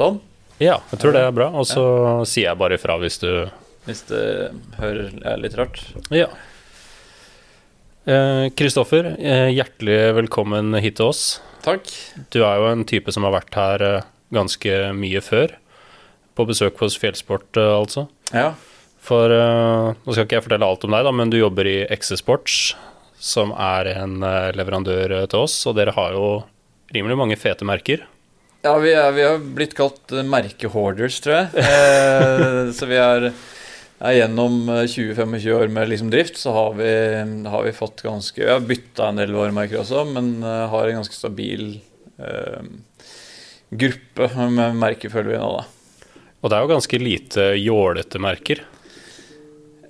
Sånn. Ja, jeg tror det er bra. Og så sier jeg bare ifra hvis du Hvis det hører er litt rart. Ja. Kristoffer, eh, hjertelig velkommen hit til oss. Takk. Du er jo en type som har vært her eh, ganske mye før. På besøk hos Fjellsport, eh, altså. Ja. For nå skal ikke jeg fortelle alt om deg, da, men du jobber i XE Sports, som er en leverandør til oss. Og dere har jo rimelig mange fete merker. Ja, vi, er, vi har blitt kalt merkehorders, tror jeg. Eh, så vi er, er gjennom 20-25 år med liksom drift, så har vi, har vi, fått ganske Vi har bytta en del varemerker også, men uh, har en ganske stabil gruppe med merker, føler vi nå, da. Og det er jo ganske lite jålete merker.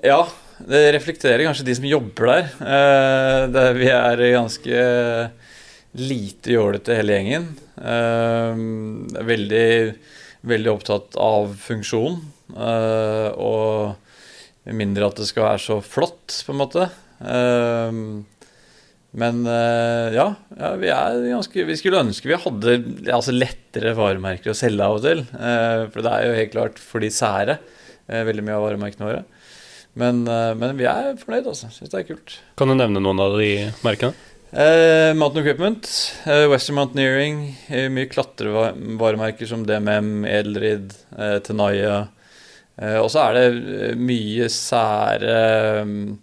Ja, det reflekterer kanskje de som jobber der. Eh, det, vi er ganske lite jålete hele gjengen. Eh, veldig, veldig opptatt av funksjon. Eh, og mindre at det skal være så flott, på en måte. Eh, men eh, ja, ja, vi er ganske Vi skulle ønske vi hadde altså lettere varemerker å selge av og til. Eh, for det er jo helt klart for de sære, veldig mye av varemerkene våre. Men, men, vi er fornøyd, altså. Syns det er kult. Kan du nevne noen av de merkene? Eh, Mountain Equipment, eh, Western Mountaineering, eh, mye klatrevaremerker som DMM, Edelrid, eh, Tenaya. og så er det mye sære um,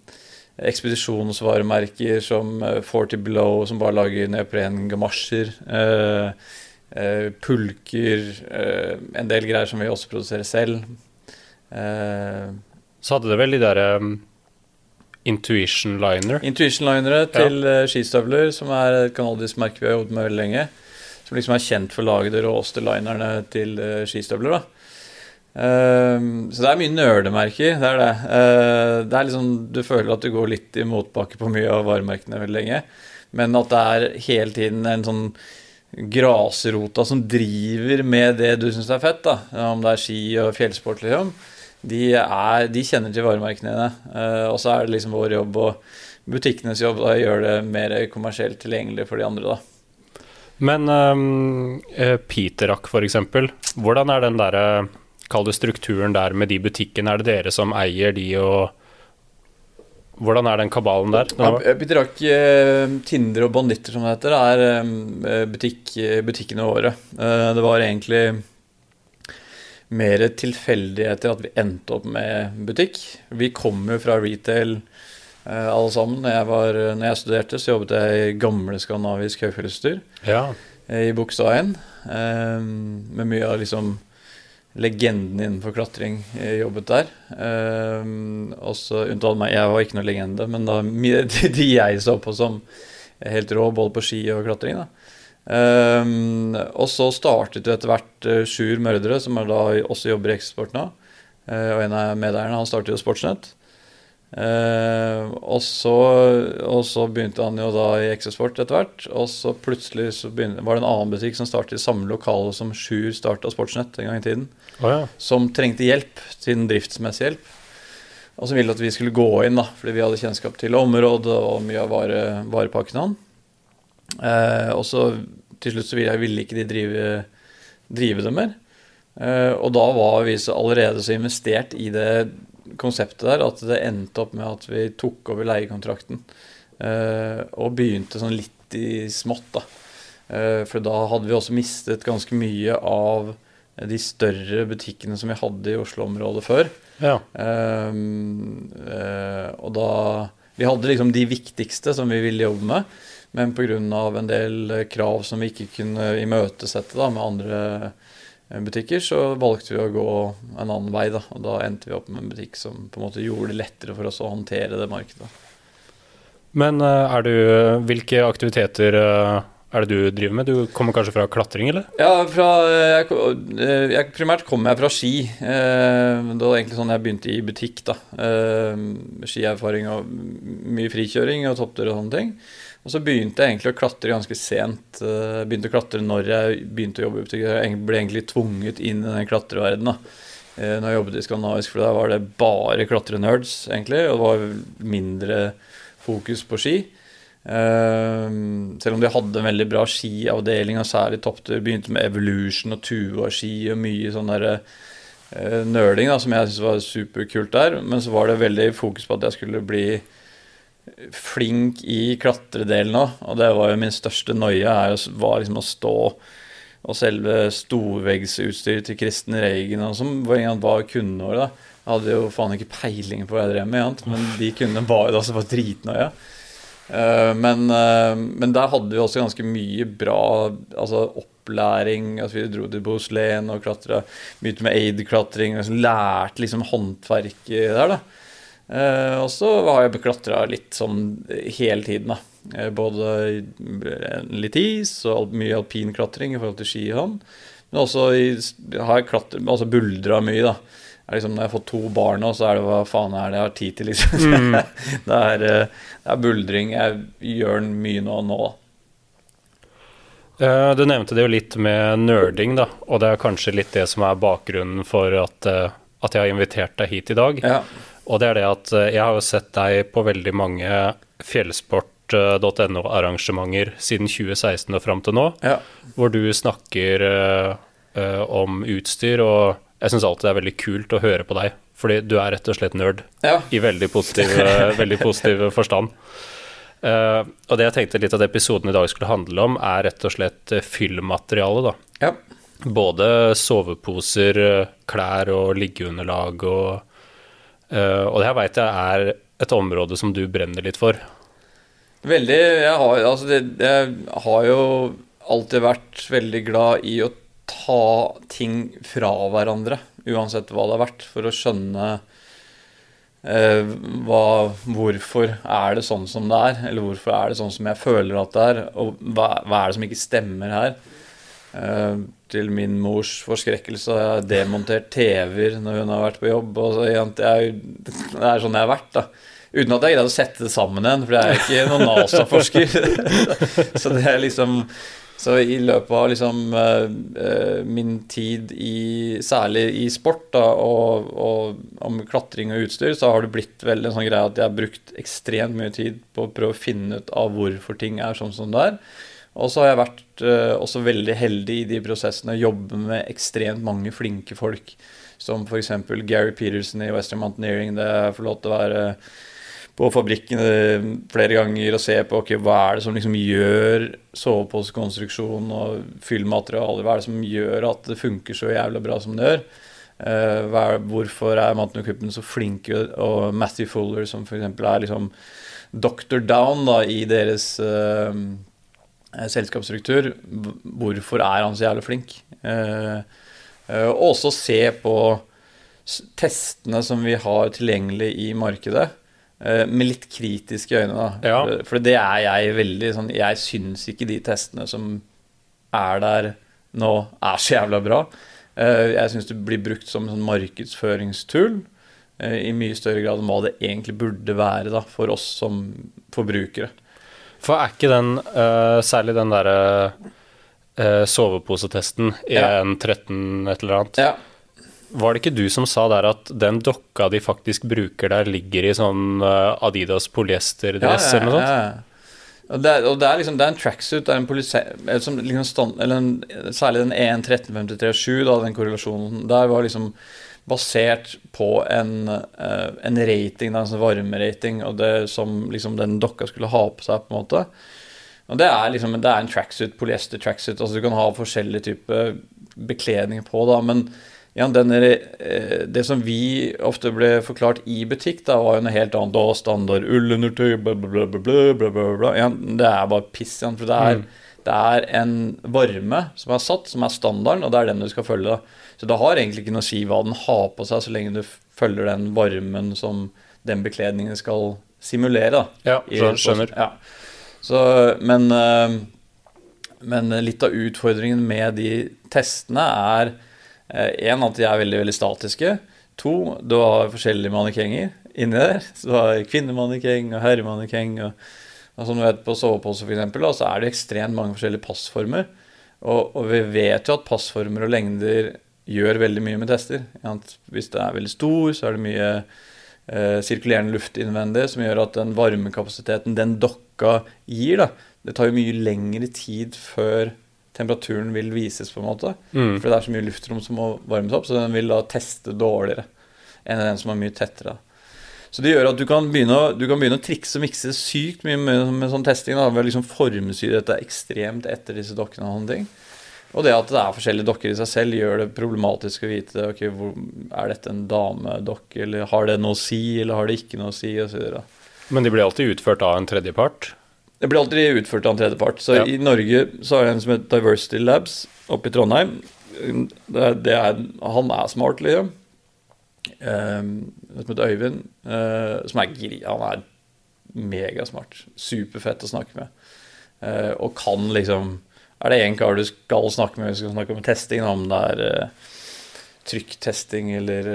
ekspedisjonsvaremerker som Forty Below, som bare lager neoprengamasjer. pulker, en del greier som vi også produserer selv. Eh, så hadde det vel de derre Intuition Liner. Intuition Linere til ja. uh, skistøvler, som er et kanadisk merke vi har jobbet med veldig lenge. Som liksom er kjent for å lage de råeste linerne til uh, skistøvler. da. Uh, så det er mye nerdemerker. Det er det. Uh, det er liksom, du føler at du går litt i motbakke på mye av varemerkene veldig lenge. Men at det er hele tiden en sånn grasrota som driver med det du syns er fett. da, Om det er ski og fjellsport, liksom de, er, de kjenner til varemerkene dine. Uh, og så er det liksom vår jobb og butikkenes jobb å gjøre det mer kommersielt tilgjengelig for de andre. da. Men um, Peterak, f.eks. Hvordan er den der, kall det strukturen der med de butikkene? Er det dere som eier de, og hvordan er den kabalen der? Ja, Peterak, Tinder og Banditter, som det heter, er butikk, butikkene våre. Det var egentlig mer tilfeldigheter at vi endte opp med butikk. Vi kommer jo fra retail eh, alle sammen. Når jeg, var, når jeg, studerte, så jobbet jeg i gamle skandinavisk høyfjellsutstyr ja. eh, i Bogstadveien. Eh, med mye av liksom legenden innenfor klatring eh, jobbet der. Eh, også unntatt meg, jeg var ikke noe legende, men da, de jeg så på som helt rå både på ski og klatring. da Um, og så startet jo etter hvert uh, Sjur Mørdre, som da også jobber i Eksport nå. Uh, og en av medeierne, han startet jo Sportsnett. Uh, og, så, og, så, begynte han jo da i Exosport etter hvert. Og så plutselig så begynte, var det en annen butikk som startet i samme lokale som Sjur starta Sportsnett en gang i tiden. Oh, ja. Som trengte hjelp, sin driftsmessige hjelp. Og som ville at vi skulle gå inn, da, fordi vi hadde kjennskap til området og mye av vare, varepakkene hans. Eh, og så til slutt så ville, ville ikke de drive, drive det mer. Eh, og da var vi så allerede så investert i det konseptet der at det endte opp med at vi tok over leiekontrakten. Eh, og begynte sånn litt i smått, da. Eh, for da hadde vi også mistet ganske mye av de større butikkene som vi hadde i Oslo-området før. Ja. Um, uh, og da Vi hadde liksom de viktigste som vi ville jobbe med. Men pga. en del eh, krav som vi ikke kunne imøtesette da, med andre eh, butikker, så valgte vi å gå en annen vei. Da. Og da endte vi opp med en butikk som på en måte gjorde det lettere for oss å håndtere det markedet. Men eh, er du, hvilke aktiviteter er det du driver med? Du kommer kanskje fra klatring, eller? Ja, fra, jeg, jeg, primært kommer jeg fra ski. Det var egentlig sånn jeg begynte i butikk. da. Skierfaring og mye frikjøring og topptur og sånne ting. Og så begynte jeg egentlig å klatre ganske sent. Uh, begynte å klatre når jeg begynte å jobbe i butikk. Jeg ble egentlig tvunget inn i den klatreverdenen uh, når jeg jobbet i Skandinavisk, for da var det bare klatrenerds, egentlig. Og det var mindre fokus på ski. Uh, selv om de hadde en veldig bra skiavdeling, og særlig topptur, begynte med Evolution og Tua-ski og mye sånn derre nøling da, som jeg syntes var superkult der. Men så var det veldig fokus på at jeg skulle bli flink i klatredelen òg. Og det var jo min største noia, var liksom å stå og selve storveggsutstyret til Kristen Reigen, som var kundeår. da jeg hadde jo faen ikke peiling på hva jeg drev med, men de kundene var jo da så var dritnøye. Uh, men, uh, men, der hadde vi også ganske mye bra altså opplæring. Altså vi dro til Bohuslän og klatra. mye med aid-klatring. Liksom lærte liksom håndverket der. da uh, Og så har jeg klatra litt sånn hele tiden. da Både litt is og mye alpinklatring i forhold til ski og hånd. Men også i, har jeg klatra, altså buldra mye. da liksom, Når jeg har fått to barn nå, så er det hva faen er det jeg har tid til, liksom. Mm. det, er, eh, det, er, buldring. Jeg gjør mye nå nå. Uh, du nevnte det jo litt med nerding, da. Og det er kanskje litt det som er bakgrunnen for at, at jeg har invitert deg hit i dag. Ja. Og det er det at uh, jeg har jo sett deg på veldig mange fjellsport.no-arrangementer siden 2016 og fram til nå, ja. hvor du snakker om utstyr og jeg syns alltid det er veldig kult å høre på deg, fordi du er rett og slett nerd. Ja. I veldig positiv, eh, veldig positiv forstand. Uh, og det jeg tenkte litt at episoden i dag skulle handle om, er rett og slett eh, fyllmateriale, da. Ja. Både soveposer, klær og liggeunderlag og uh, Og det her veit jeg er et område som du brenner litt for. Veldig. Jeg har, altså det, jeg har jo alltid vært veldig glad i å ta ting fra hverandre, uansett hva det har vært, for å skjønne eh, hva, hvorfor er det sånn som det er, eller hvorfor er det sånn som jeg føler at det er, og hva, hva er det som ikke stemmer her. Eh, til min mors forskrekkelse har jeg demontert TV-er når hun har vært på jobb. Og så, jeg, det er sånn jeg har vært, da. Uten at jeg greide å sette det sammen igjen, for jeg er ikke noen NASA-forsker. så det er liksom så i løpet av liksom, uh, min tid i særlig i sport da, og, og, om klatring og utstyr, så har det blitt veldig en sånn greie at jeg har brukt ekstremt mye tid på å prøve å finne ut av hvorfor ting er sånn som det er. Og så har jeg vært uh, også veldig heldig i de prosessene å jobbe med ekstremt mange flinke folk. Som f.eks. Gary Peterson i Western Mountaineering. Det jeg får lov til å være på fabrikken flere ganger og se på okay, hva er det som liksom gjør soveposekonstruksjon og fyllmaterialer, hva er det som gjør at det funker så jævla bra som det gjør. Uh, er, hvorfor er Mountain Equipment så flinke, og Matthew Fuller, som f.eks. er liksom Dr. Down da, i deres uh, selskapsstruktur, hvorfor er han så jævlig flink? Uh, og også se på testene som vi har tilgjengelig i markedet. Eh, med litt kritiske øyne, da. Ja. For det er jeg veldig sånn Jeg syns ikke de testene som er der nå, er så jævla bra. Eh, jeg syns det blir brukt som sånn markedsføringstool eh, i mye større grad enn hva det egentlig burde være da, for oss som forbrukere. For er ikke den, uh, særlig den derre uh, soveposetesten, EN13 et eller annet ja. Var det ikke du som sa der at den dokka de faktisk bruker der, ligger i sånn uh, Adidas polyesterdress ja, ja, eller noe sånt? Og det, er, og det er liksom, det er en tracksuit, det er en police, liksom, liksom stand, eller en, særlig den EN1353-7, da, den korrelasjonen der var liksom basert på en, uh, en rating, en sånn varmerating, og det som liksom den dokka skulle ha på seg, på en måte. Og det er liksom, det er en tracksuit, polyester tracksuit, altså du kan ha forskjellige typer bekledning på, da, men ja, denne, eh, det som vi ofte ble forklart i butikk, da, var jo noe helt annet. Da, standard ullundertøy, bla, bla, bla, bla, bla, bla, bla. Ja, det er bare piss. Ja, for det er, mm. Det er, en varme som er satt, som er standarden, og det er den du skal følge. Så det har egentlig ikke noe å si hva den har på seg, så lenge du følger den varmen som den bekledningen skal simulere. Da, ja, skjønner. Ja. Så, men, eh, men litt av utfordringen med de testene er Én, eh, at de er veldig veldig statiske. To, du har forskjellige mannekenger inni der. Så du har kvinnemannekeng og herremannekeng. Og, og når vet på sovepose f.eks., så er det ekstremt mange forskjellige passformer. Og, og, vi vet jo at passformer og lengder gjør veldig mye med tester. Hvis det er veldig stor, så er det mye eh, sirkulerende luft innvendig, som gjør at den varmekapasiteten den dokka gir, da, det tar jo mye lengre tid før temperaturen vil vises, på en måte. Mm. For det er så mye luftrom som må varmes opp, så den vil da teste dårligere enn den som er mye tettere. Så det gjør at du kan begynne du kan begynne å trikse og mikse sykt mye med, med sånn testing. da, Ved liksom formsy dette ekstremt etter disse dokkene og sånne ting. Og det at det er forskjellige dokker i seg selv, gjør det problematisk å vite ok, hvor, er dette en damedokke, eller har det noe å si, eller har det ikke noe å si, osv. Men de blir alltid utført av en tredjepart. Det blir alltid utført av en tredjepart. Så Ja. i Norge så har jeg en som heter Diversity Labs oppe i Trondheim. Det, er- det er, han er smart, liksom. Um, som heter Øyvind. eh, som er gri... Han er megasmart. Superfett å snakke med. Eh, og kan liksom Er det én kar du skal snakke med hvis du skal snakke om testing, om det er eh, trykktesting eller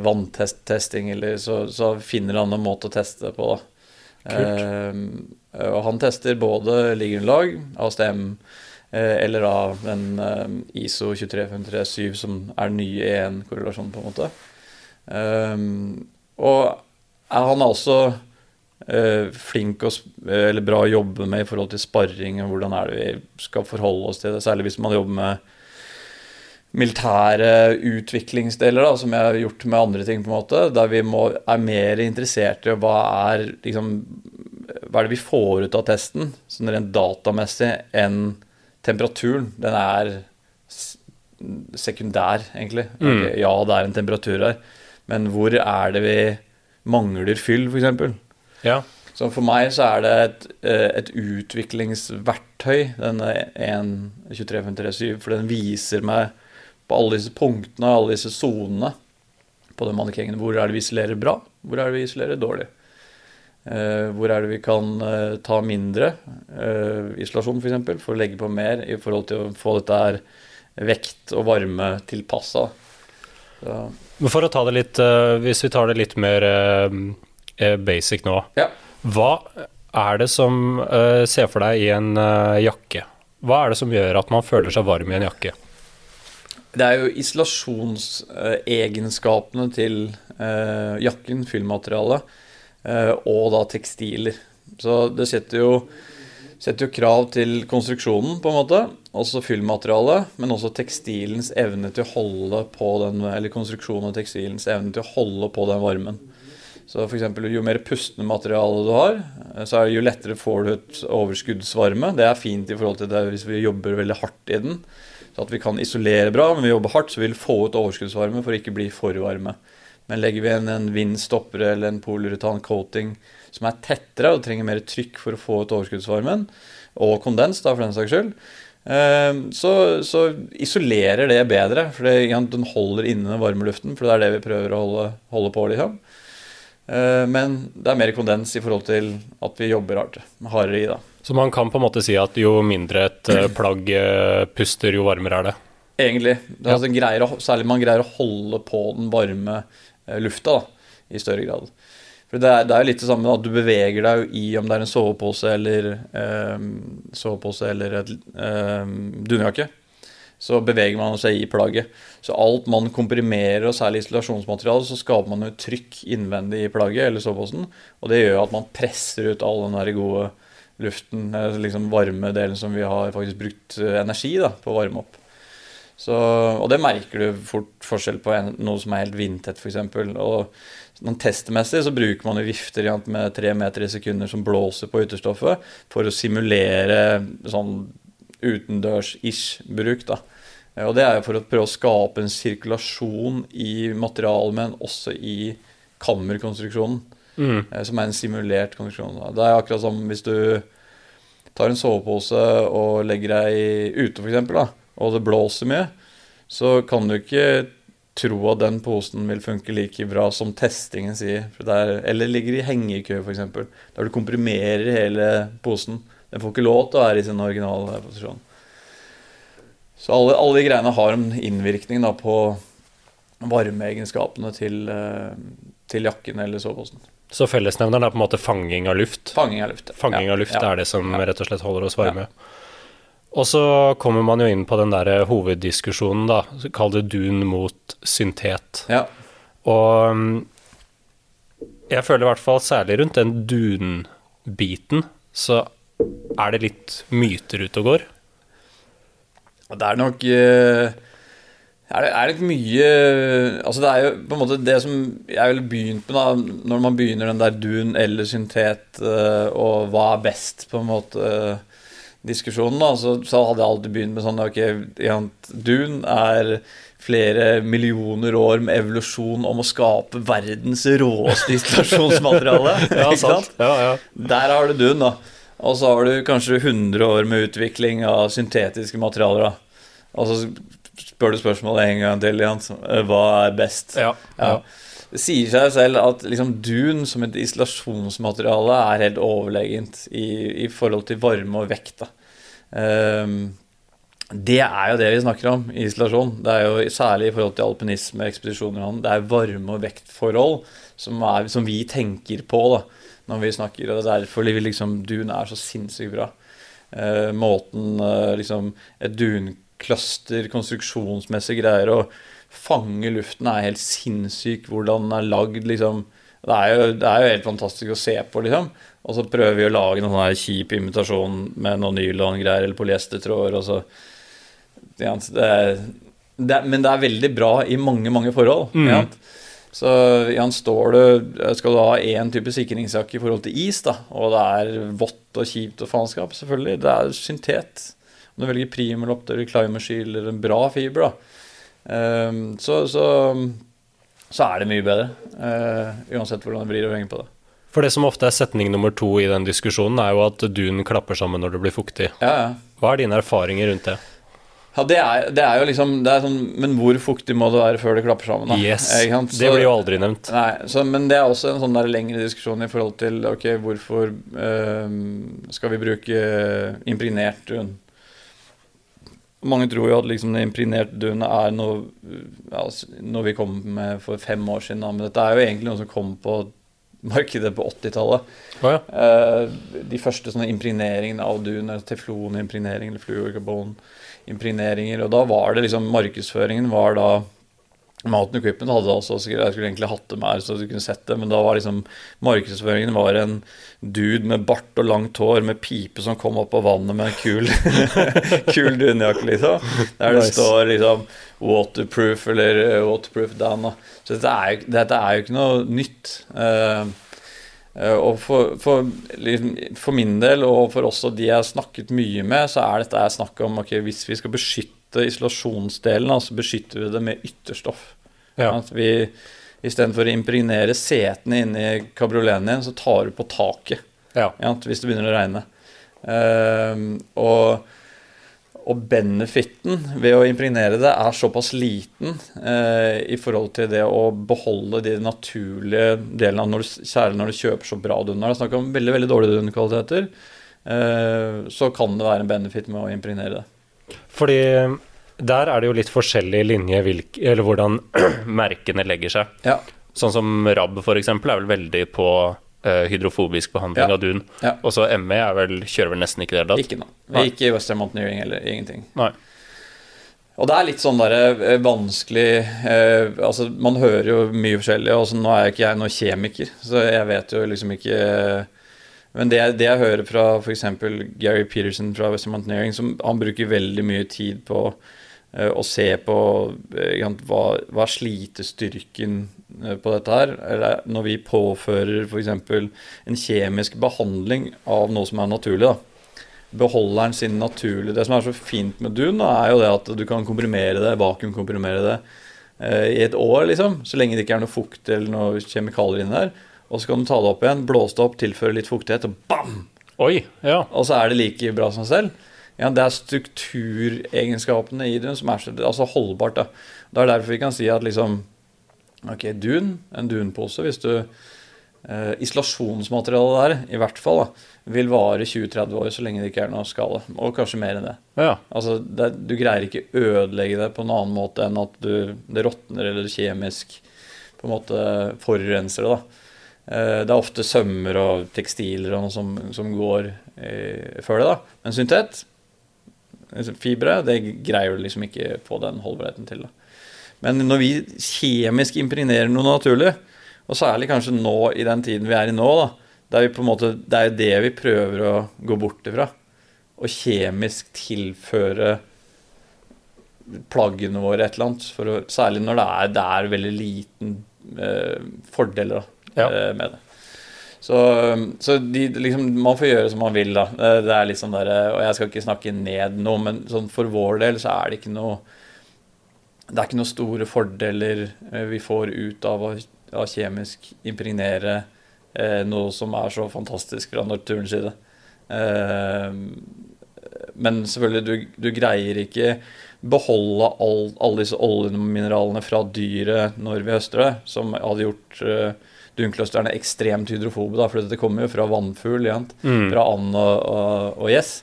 vanntesting, eller så, så finner han en måte å teste det på, da. Eh, og han tester både liggeunderlag, ASTM, eller da den ISO 23537 som er den nye E1-korrelasjonen, på en måte. Eh, og han er også eh, flink og eller bra å jobbe med i forhold til sparring, og hvordan er det vi skal forholde oss til det, særlig hvis man jobber med militære utviklingsdeler, da, som jeg har gjort med andre ting, på en måte, der vi må, er mer interessert i hva er liksom Hva er det vi får ut av testen, sånn rent datamessig, enn temperaturen. Den er sekundær, egentlig. Okay, ja, det er en temperatur her, men hvor er det vi mangler fyll, f.eks.? Ja. Så for meg så er det et, eh, et utviklingsverktøy, denne 1.23.57, for den viser meg på alle disse punktene, alle disse sonene på den mannekengen. Hvor er det vi isolerer bra? Hvor er det vi isolerer dårlig? Uh, hvor er det vi kan uh, ta mindre uh, isolasjon, f.eks., for, eksempel, for å legge på mer i forhold til å få dette her vekt og varme tilpassa. Så, Men for å ta det litt eh, Hvis vi tar det litt mer eh, eh, basic nå. ja. Hva er det som ser for deg i en jakke? Hva er det som gjør at man føler seg varm i en jakke? Det er jo isolasjonsegenskapene til jakken, fyllmaterialet, og da tekstiler. Så det setter jo, setter jo krav til konstruksjonen, på en måte. Også fyllmaterialet, men også tekstilens evne til å holde på den Eller konstruksjonen av tekstilens evne til å holde på den varmen. Så for eksempel, Jo mer pustende materiale du har, så er det jo lettere får du et overskuddsvarme. Det er fint i forhold til det hvis vi jobber veldig hardt i den. Så at vi kan isolere bra, men vi jobber hardt, så vi vil få ut overskuddsvarme for å ikke bli for varme. Men legger vi inn en vindstopper eller en polyuretan coating som er tettere og trenger mer trykk for å få ut overskuddsvarmen, og kondens, da, for den saks skyld, eh, så, så isolerer det bedre. For det, den holder inne den varme luften, for det er det vi prøver å holde, holde på. liksom. Eh, Men det er mer kondens i forhold til at vi jobber hardere i. da. Så man kan på en måte si at jo mindre et eh, plagg puster, jo varmere er det. Egentlig. Det er altså, greier å, særlig man greier å holde på den varme lufta da, i større grad. For det er, det er jo litt det samme at du beveger deg i om det er en sovepose eller eh, sovepose eller et eh, dunjakke. Så beveger man seg i plagget. Så alt man komprimerer, og særlig isolasjonsmateriale, så skaper man jo trykk innvendig i plagget eller soveposen. Og det gjør at man presser ut all den der gode luften, eh, liksom varme delen som vi har faktisk brukt eh, energi da, på å varme opp. Så, og det merker du fort forskjell på en, noe som er helt vindtett, f.eks. Og sånn testmessig så bruker man jo vifter ja, med tre meter i sekunder som blåser på ytterstoffet, for å simulere sånn utendørs-ish bruk. da. Eh, Og det er jo for å prøve å skape en sirkulasjon i materialet, men også i kammerkonstruksjonen, Mm. eh, som er en simulert konstruksjon. da. Det er akkurat som hvis du tar en sovepose og legger deg ute, f.eks., og det blåser mye, så kan du ikke tro at den posen vil funke like bra som testingen sier. For det er, eller ligger i hengekø, f.eks., der du komprimerer hele posen. Den får ikke lov til å være i sin originale posisjon. Så alle, alle de greiene har en innvirkning da, på varmeegenskapene til, eh, til jakken eller soveposen. Så fellesnevneren er på en måte fanging av luft. Fanging av luft. Fanging av luft ja. er det som Ja. rett og slett holder oss varme. Og så kommer man jo inn på den der hoveddiskusjonen, da. Kall det dun mot syntet. Ja. Og mm, jeg føler i hvert fall særlig rundt den dun-biten, så er det litt myter ute og går. Det er nok eh, er det, er nok mye Altså Det er jo på en måte det som jeg ville begynt med, da når man begynner den der dun eller syntet, eh, og hva er best, på en måte, diskusjonen, da, så, så hadde jeg alltid begynt med sånn Ok, dun er flere millioner år med evolusjon om å skape verdens råeste installasjonsmateriale. ja, sant? Ja, ja. Der har du dun, da. Og så har du kanskje 100 år med utvikling av syntetiske materialer. da. Og så spør du spørsmålet en gang til, Jans. Hva er best? Ja, ja. Det sier seg selv at liksom dun som et isolasjonsmateriale er helt overlegent i, i forhold til varme og vekt. Ehm, det er jo det vi snakker om i isolasjon. Det er jo Særlig i forhold til alpinisme, ekspedisjoner og. Det er varme- og vektforhold som, er, som vi tenker på da, når vi snakker. og Det er derfor liksom, dun er så sinnssykt bra. Uh, måten uh, liksom, et duncluster konstruksjonsmessig greier å fange luften, er helt sinnssyk. Hvordan den er lagd, liksom. Det er, jo, det er jo helt fantastisk å se på, liksom. Og så prøver vi å lage noen sånn kjip imitasjon med noen nylongreier eller polyestertråder. og så ja, det er, det er, men det er veldig bra i mange, mange forhold. Mm. Ja. Så ja, står du Skal du ha én type sikringsjakke i forhold til is, da, og det er vått og kjipt og faenskap, selvfølgelig, det er syntet. Om du velger Primalopt eller Climashield eller en bra fiber, da, så, så, så, er det mye bedre. Uh, uansett hvordan det blir å henge på det. For det som ofte er setning nummer to i den diskusjonen, er jo at dun klapper sammen når det blir fuktig. Ja, ja. Hva er dine erfaringer rundt det? Ja, det er, det er jo liksom det er sånn, Men hvor fuktig må det være før det klapper sammen? Da? Yes, så. Det blir jo aldri nevnt. Nei, så, men det er også en sånn der lengre diskusjon i forhold til Ok, hvorfor øh, skal vi bruke impregnert dun? Mange tror jo at liksom det imprinerte duene er noe, ja, noe vi kom med for fem år siden. Men dette er jo egentlig noe som kom på markedet på 80-tallet. Oh, ja. Eh, de første sånne impregneringene av duene, eller teflonimpregnering eller fluorkarbon-impregneringer. Og da var det liksom Markedsføringen var da Mountain Equipment hadde også, jeg skulle egentlig hatt det med her, så du kunne sett det, men da var liksom markedsføringen var en dude med bart og langt hår med pipe som kom opp av vannet med en kul, kul dunjakke, liksom. Der det Nice. står liksom 'waterproof' eller eh, 'waterproof down'. Da. Så dette er, dette er jo ikke noe nytt. Eh, og for, for, liksom, for min del, og for også de jeg har snakket mye med, så er dette snakk om ok, hvis vi skal beskytte isolasjonsdelen, så så beskytter vi det med ytterstoff. Ja. At vi Istedenfor å impregnere setene inni kabrioleten din, så tar du på taket ja. ja, hvis det begynner å regne. Uh, og, og benefitten ved å impregnere det er såpass liten eh, i forhold til det å beholde de naturlige delene av når du, Særlig når du kjøper så bra dun. Det er snakk om veldig veldig dårlige dunkvaliteter, eh, så kan det være en benefit med å impregnere det. Fordi der er det jo litt forskjellig linje hvilk, eller hvordan merkene legger seg. Ja. Sånn som RAB eksempel er vel veldig på eh, hydrofobisk behandling Ja. av dun. Ja. Og så ME er vel, kjører vel nesten ikke i det hele tatt. Ikke noe. Nei. Ikke i Western Mountaineering eller ingenting. Nei. Og det er litt sånn der, eh, vanskelig eh, Altså, man hører jo mye forskjellig. Og så nå er ikke jeg noen kjemiker, så jeg vet jo liksom ikke Men det, det jeg hører fra f.eks. Gary Peterson fra Western Mountaineering, som han bruker veldig mye tid på eh, å se på eh, hva, hva slitestyrken eh, på dette her. Eller når vi påfører f.eks. en kjemisk behandling av noe som er naturlig. da beholderen sin naturlig Det som er så fint med dun, da, er jo det at du kan komprimere det, vakuumkomprimere det i et år, liksom. Så lenge det ikke er noe fukt eller noe kjemikalier inni der. Og så kan du ta det opp igjen, blåse det opp, tilføre litt fuktighet, og bam! Oi, ja. Og så er det like bra som selv. Ja, det er strukturegenskapene i dun som er så altså holdbart. da. Det er derfor vi kan si at liksom Ok, dun, en dunpose, hvis du eh, Isolasjonsmaterialet der, i hvert fall, da, vil vare 20-30 år så lenge det ikke er noe skade. Og kanskje mer enn det. ja. Altså, det, Du greier ikke ødelegge det på en annen måte enn at du, det råtner eller kjemisk på en måte forurenser det. da. Eh, Det er ofte sømmer og tekstiler og som, som går eh, før det. da. Men syntet, fibre, det greier du liksom ikke få den holdbarheten til. da. Men når vi kjemisk impregnerer noe naturlig, Og særlig kanskje nå i den tiden vi er i nå, da. Der vi på en måte, det er jo det vi prøver å gå bort ifra. Å kjemisk tilføre plaggene våre et eller annet. Å, særlig når det er, det er veldig liten eh, fordeler da, Ja. eh, med det. Så, så de, liksom, man får gjøre som man vil, da. Eh, Det er liksom der, eh, Og jeg skal ikke snakke ned noe, men sånn for vår del så er det ikke noe Det er ikke noen store fordeler eh, vi får ut av å, av kjemisk impregnere eh, noe som er så fantastisk fra naturens side. Eh, men selvfølgelig, du, du greier ikke beholde all, alle disse oljemineralene fra dyret når vi høster det, som hadde gjort uh, er ekstremt hydrofobe, da, for dette kommer jo fra vannfugl. Mm. fra and og, gjess.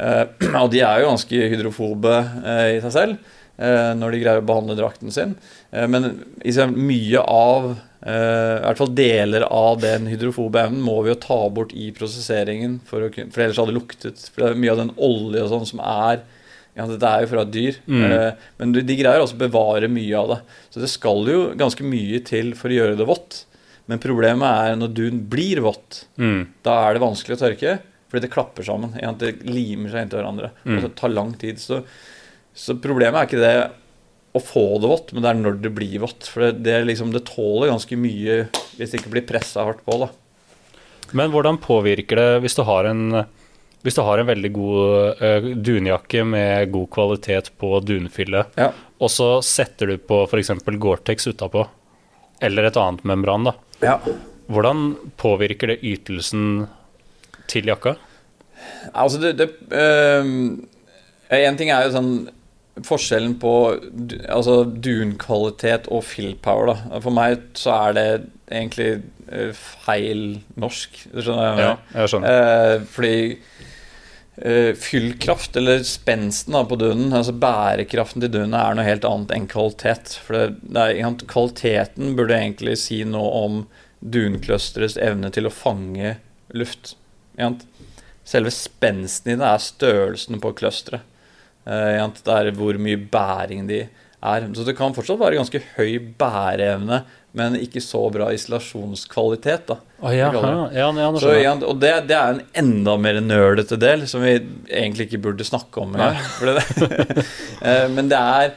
Eh, og de er jo ganske hydrofobe eh, i seg selv eh, når de greier å behandle drakten sin. Men liksom, mye av I hvert fall deler av den hydrofobe evnen må vi jo ta bort i prosesseringen, for, å, for ellers hadde det luktet. For det er mye av den olje og sånn som er ja, Dette er jo fra et dyr, Mm. men de, de greier også å bevare mye av det. Så det skal jo ganske mye til for å gjøre det vått. Men problemet er når dun blir vått, Mm. da er det vanskelig å tørke, fordi det klapper sammen. Det limer seg inntil hverandre. Mm. Og det tar lang tid. Så, så problemet er ikke det å få det vått, men det er når det blir vått. For det, det, liksom, det tåler ganske mye hvis det ikke blir pressa hardt på. da. Men hvordan påvirker det hvis du har en hvis du har en veldig god uh, dunjakke med god kvalitet på dunfille, Ja. og så setter du på f.eks. Gore-Tex utapå, eller et annet membran, da. Ja. Hvordan påvirker det ytelsen til jakka? Altså, det, det øh, En ting er jo sånn forskjellen på altså dunkvalitet og fill-power. da. For meg så er det egentlig øh, feil norsk. Skjønner jeg mener? jeg skjønner. Eh, fordi eh, fyllkraft, eller spensten på dunen, altså bærekraften til dunen, er noe helt annet enn kvalitet. For er, kvaliteten burde egentlig si noe om dunclusterets evne til å fange luft. Selve spensten i det er størrelsen på clusteret. Eh, det er hvor mye bæring de er. Så det kan fortsatt være ganske høy bæreevne, men ikke så bra isolasjonskvalitet. da. Oh, ja, ja, ja, ja, Så, og det, det er en enda mer nølete del, som vi egentlig ikke burde snakke om det- Eh, Men det er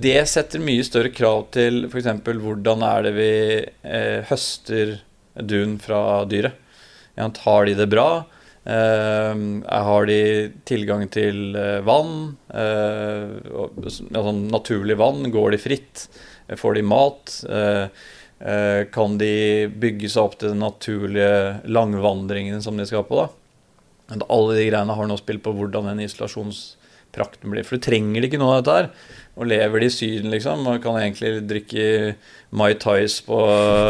Det setter mye større krav til f.eks. hvordan er det vi eh, høster dun fra dyret. Ja, tar de det bra? Eh, har de tilgang til eh, vann? Eh, og- altså naturlig vann? Går de fritt? Får de mat? Eh, eh, kan de bygge seg opp til den naturlige langvandringen som de skal på? da? Alle de greiene har noe spill på hvordan den isolasjonsprakten blir. For du trenger ikke noe av dette her. Og lever de i Syden, liksom, og kan egentlig drikke Mai Tais på,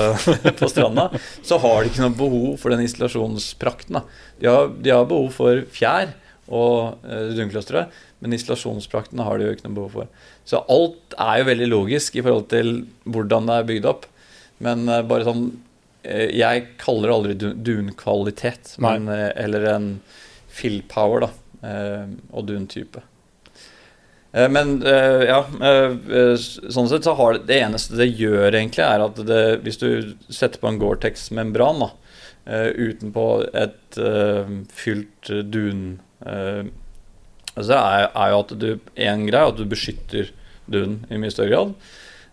på stranda, så har de ikke noe behov for den isolasjonsprakten. De har, de har behov for fjær og dunkløstere, men isolasjonsprakten har de jo ikke noe behov for. Så alt er jo veldig logisk i forhold til hvordan det er bygd opp. Men eh, bare sånn eh, Jeg kaller det aldri dun- dunkvalitet, men eller en fill-power da, eh, og dun-type. Eh, Men eh, ja, eh, eh, sånn sett så har det, det eneste det gjør egentlig, er at det, hvis du setter på en Gore-Tex-membran eh, utenpå et eh, fylt eh, dun eh, det er, er jo at du En greie at du beskytter duen i mye større grad.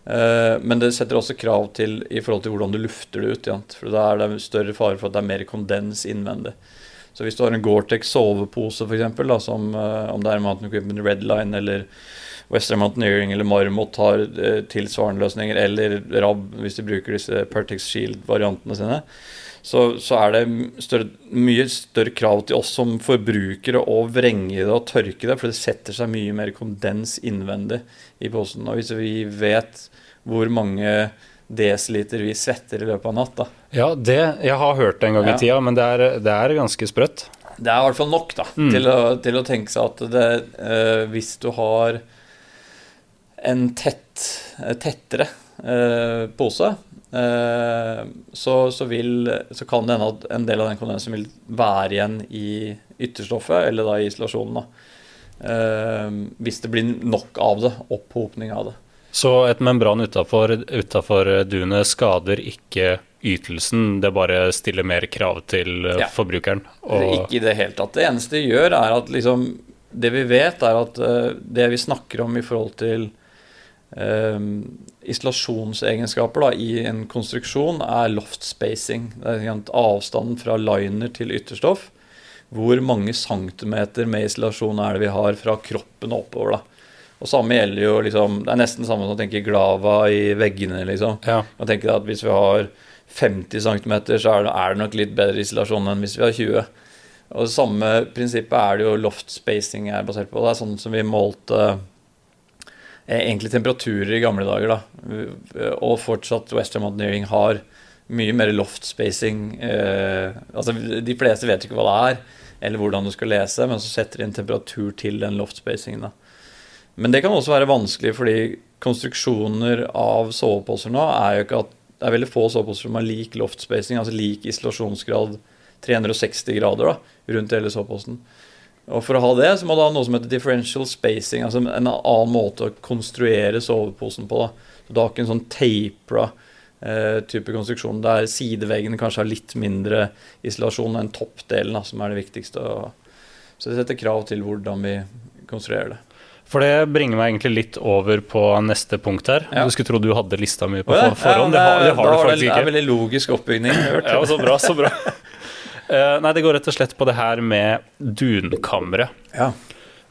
Eh, men det setter også krav til i forhold til hvordan du lufter det ut. Ja. For da er det større fare for at det er mer kondens innvendig. Så hvis du har en Gore-Tex sovepose, for da, som eh, om det er Mountain Equipment Redline eller Western Mountaineering eller Marmot har eh, tilsvarende løsninger, eller RAB hvis de bruker disse Pertex Shield-variantene sine, så, så er det større, mye større krav til oss som forbrukere å vrenge det og tørke det, for det setter seg mye mer kondens innvendig i posen. Og hvis vi vet hvor mange desiliter vi svetter i løpet av natt, da, Ja, det Jeg har hørt det en gang Ja. i tida, men det er, det er ganske sprøtt. Det er i hvert fall nok da, Mm. til, å, til å tenke seg at det, eh, hvis du har en tett, eh, tettere eh, pose, så, så, vil, så kan det hende at en del av den kondensen vil være igjen i ytterstoffet, eller da i isolasjonen. Da. Eh, hvis det blir nok av det, opphopning av det. Så et membran utafor dunet skader ikke ytelsen, det bare stiller mer krav til eh, Ja. forbrukeren. Ikke i det hele tatt. Det eneste det gjør, er at liksom Det vi vet, er at eh, det vi snakker om i forhold til eh, isolasjonsegenskaper da, i en konstruksjon, er loft spacing. Det er avstanden fra liner til ytterstoff. Hvor mange centimeter med isolasjon er det vi har fra kroppen og oppover? da. Og samme gjelder jo liksom Det er nesten samme som å tenke glava i veggene, liksom. Ja. Og tenker at hvis vi har 50 cm, så er det, er det nok litt bedre isolasjon enn hvis vi har 20. Og det samme prinsippet er det jo loft spacing er basert på. Det er sånn som vi målte egentlig temperaturer i gamle dager, da. Og fortsatt Western Mountaineering har mye mer loft spacing. Eh, altså De fleste vet ikke hva det er, eller hvordan du skal lese, men så setter de en temperatur til den loft spacingen. Men det kan også være vanskelig fordi konstruksjoner av soveposer nå er jo ikke at det er veldig få soveposer som har lik loft spacing, altså lik isolasjonsgrad 360 grader da, rundt hele soveposen. Og for å ha det, så må du ha noe som heter differential spacing, altså en annen måte å konstruere soveposen på. da. Så du har ikke en sånn tapra eh, type konstruksjon der sideveggene kanskje har litt mindre isolasjon enn toppdelen, da, som er det viktigste. Så det setter krav til hvordan vi konstruerer det. For det bringer meg egentlig litt over på neste punkt her. Ja. Du skulle tro du hadde lista mi på for- forhånd. ja, det, har, det har du faktisk ikke. det, er er veldig logisk oppbygning. hørt. Ja, så bra, så bra. Eh, nei, det går rett og slett på det her med dunkammeret. Ja.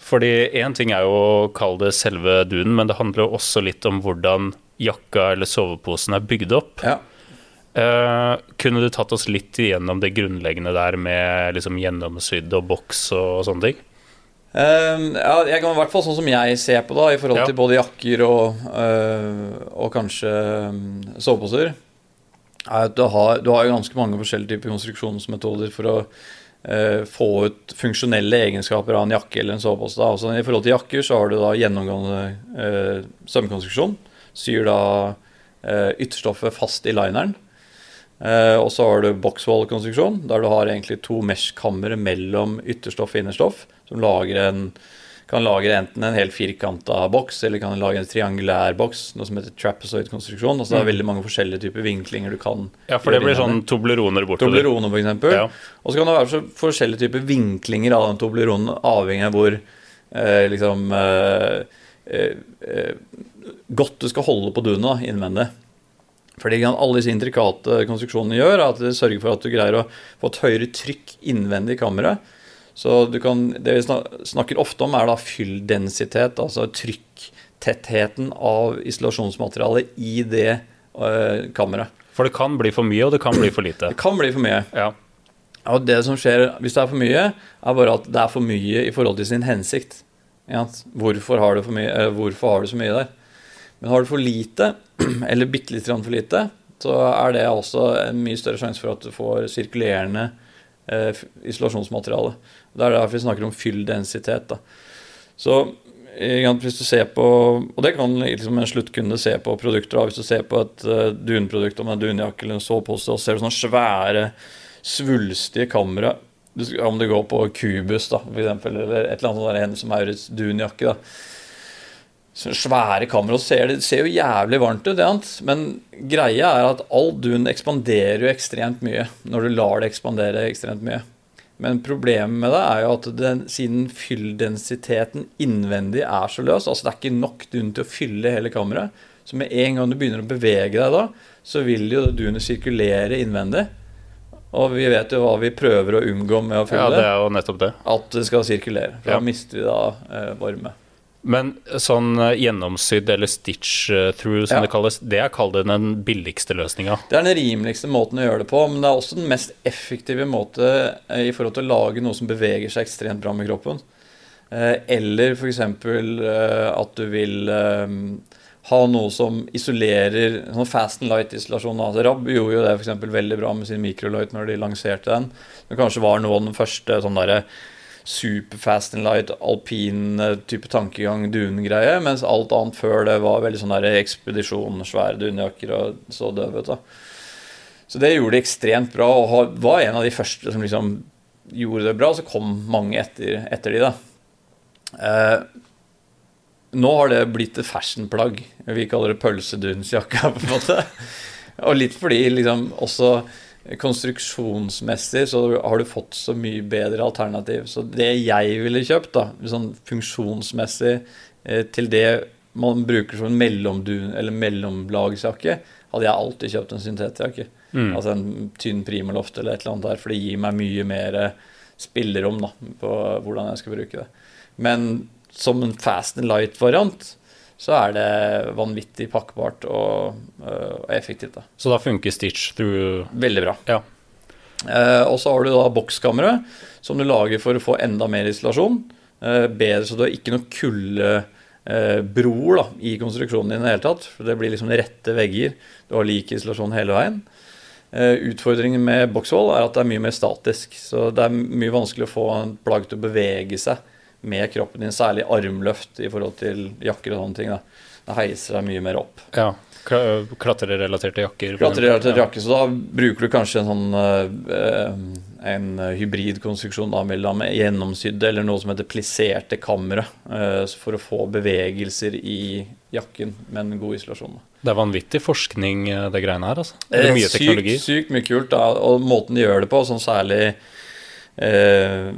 Fordi én ting er jo å kalle det selve dunen, men det handler jo også litt om hvordan jakka eller soveposen er bygd opp. Ja. Uh, kunne du tatt oss litt igjennom det grunnleggende der med liksom gjennomsydd og boks og sånne ting? Uh, ja, jeg kan i hvert fall sånn som jeg ser på da, i forhold Ja. til både jakker og, uh, og kanskje um, soveposer, er at du har, du har ganske mange forskjellige typer konstruksjonsmetoder for å eh, få ut funksjonelle egenskaper av en jakke eller en sovepose. Altså, I forhold til jakker så har du da gjennomgående eh, sømkonstruksjon. Syr da eh, ytterstoffet fast i lineren. Eh, og så har du boxwall-konstruksjon, der du har egentlig to mesh-kamre mellom ytterstoff og innerstoff, som lager en, kan lage enten en helt firkanta boks, eller kan lage en triangulær boks, noe som heter trapezoid-konstruksjon. Altså Det er veldig mange forskjellige typer vinklinger du kan Ja, for det blir sånn tobleroner bortover. Toblerone, for eksempel. Ja. Og så kan det være så forskjellige typer vinklinger av den tobleronen, avhengig av hvor eh, liksom eh, eh, godt du skal holde på dunet da, innvendig. Fordi alle disse intrikate konstruksjonene gjør, at det sørger for at du greier å få et høyere trykk innvendig i kammeret. Så du kan, Det vi snakker ofte om, er da fylldensitet, altså trykktettheten av isolasjonsmaterialet i det eh, kammeret. For det kan bli for mye, og det kan bli for lite. Det kan bli for mye. Ja. Og det som skjer hvis det er for mye, er bare at det er for mye i forhold til sin hensikt. Ja, hvorfor, har du for mye, eh, hvorfor har du så mye der? Men har du for lite, eller bitte grann for lite, så er det også en mye større sjanse for at du får sirkulerende eh, f- isolasjonsmateriale. Det er derfor vi snakker om fylldensitet. Så hvis du ser på Og det kan liksom en sluttkunde se på produkter. Da. Hvis du ser på et uh, dunprodukt, om er dunjakke eller en sovepose, og ser du sånne svære, svulstige kamera. Om det går på Cubus, da, for eksempel, eller et eller annet sånt Hennes Maurits dunjakke. da svære kamera ser, det ser jo jævlig varmt ut, men greia er at all dun ekspanderer jo ekstremt mye når du lar det ekspandere ekstremt mye. Men problemet med det er jo at den, siden fylldensiteten innvendig er så løs, altså det er ikke nok dun til å fylle hele kammeret, så med en gang du begynner å bevege deg da, så vil jo dunet sirkulere innvendig. Og vi vet jo hva vi prøver å unngå med å fylle ja, det det, er jo nettopp det. at det skal sirkulere. For Ja. da mister vi da eh, varme. Men sånn eh, gjennomsydd eller stitch eh, through, som Ja. det kalles, det er kall det den billigste løsninga. Det er den rimeligste måten å gjøre det på, men det er også den mest effektive måte eh, i forhold til å lage noe som beveger seg ekstremt bra med kroppen. Eller f.eks. at du vil ha noe som isolerer sånn fast and light-isolasjon. Altså, Rab gjorde jo det for veldig bra med sin microlight når de lanserte den. Det kanskje var noe av den første sånn derre super fast and light, alpin eh, type tankegang, dun-greie, mens alt annet før det var veldig sånn ekspedisjon, svære dunjakker og så døve ut. Så det gjorde de ekstremt bra, og var en av de første som liksom gjorde det bra. Så kom mange etter, etter de, da. Eh, nå har det blitt et fashionplagg. Vi kaller det pølsedunsjakka, på en måte. Og litt fordi liksom også konstruksjonsmessig så har du fått så mye bedre alternativ. Så det jeg ville kjøpt, da, sånn funksjonsmessig eh, til det man bruker som en mellomdun eller mellomlagsjakke, hadde jeg alltid kjøpt en syntetjakke. Mm. Altså en tynn primaloft eller et eller annet der, for det gir meg mye mer spillerom da, på hvordan jeg skal bruke det. Men som en fast and light-variant så er det vanvittig pakkbart og, øh, og, effektivt. da. Så da funker Stitch through Veldig bra. Ja. Eh, og så har du da bokskamre, som du lager for å få enda mer isolasjon. Eh, bedre så du har ikke noe kuldebroer eh, i konstruksjonen din i det hele tatt. For det blir liksom rette vegger. Du har lik isolasjon hele veien. Eh, utfordringen med boksvoll er at det er mye mer statisk. Så det er mye vanskelig å få en plagg til å bevege seg med kroppen din, særlig armløft i forhold til jakker og sånne ting. Da. Det heiser deg mye mer opp. Ja, Klatrerelaterte jakker. Klatrerelaterte ja. jakker, Så da bruker du kanskje en sånn uh, en hybridkonstruksjon da, mellom gjennomsydde eller noe som heter plisserte kamre, uh, for å få bevegelser i jakken med en god isolasjon. Det er vanvittig forskning, det greiene her. altså. Det er mye sykt, teknologi. Sykt mye kult. da, Og måten de gjør det på, sånn særlig Eh,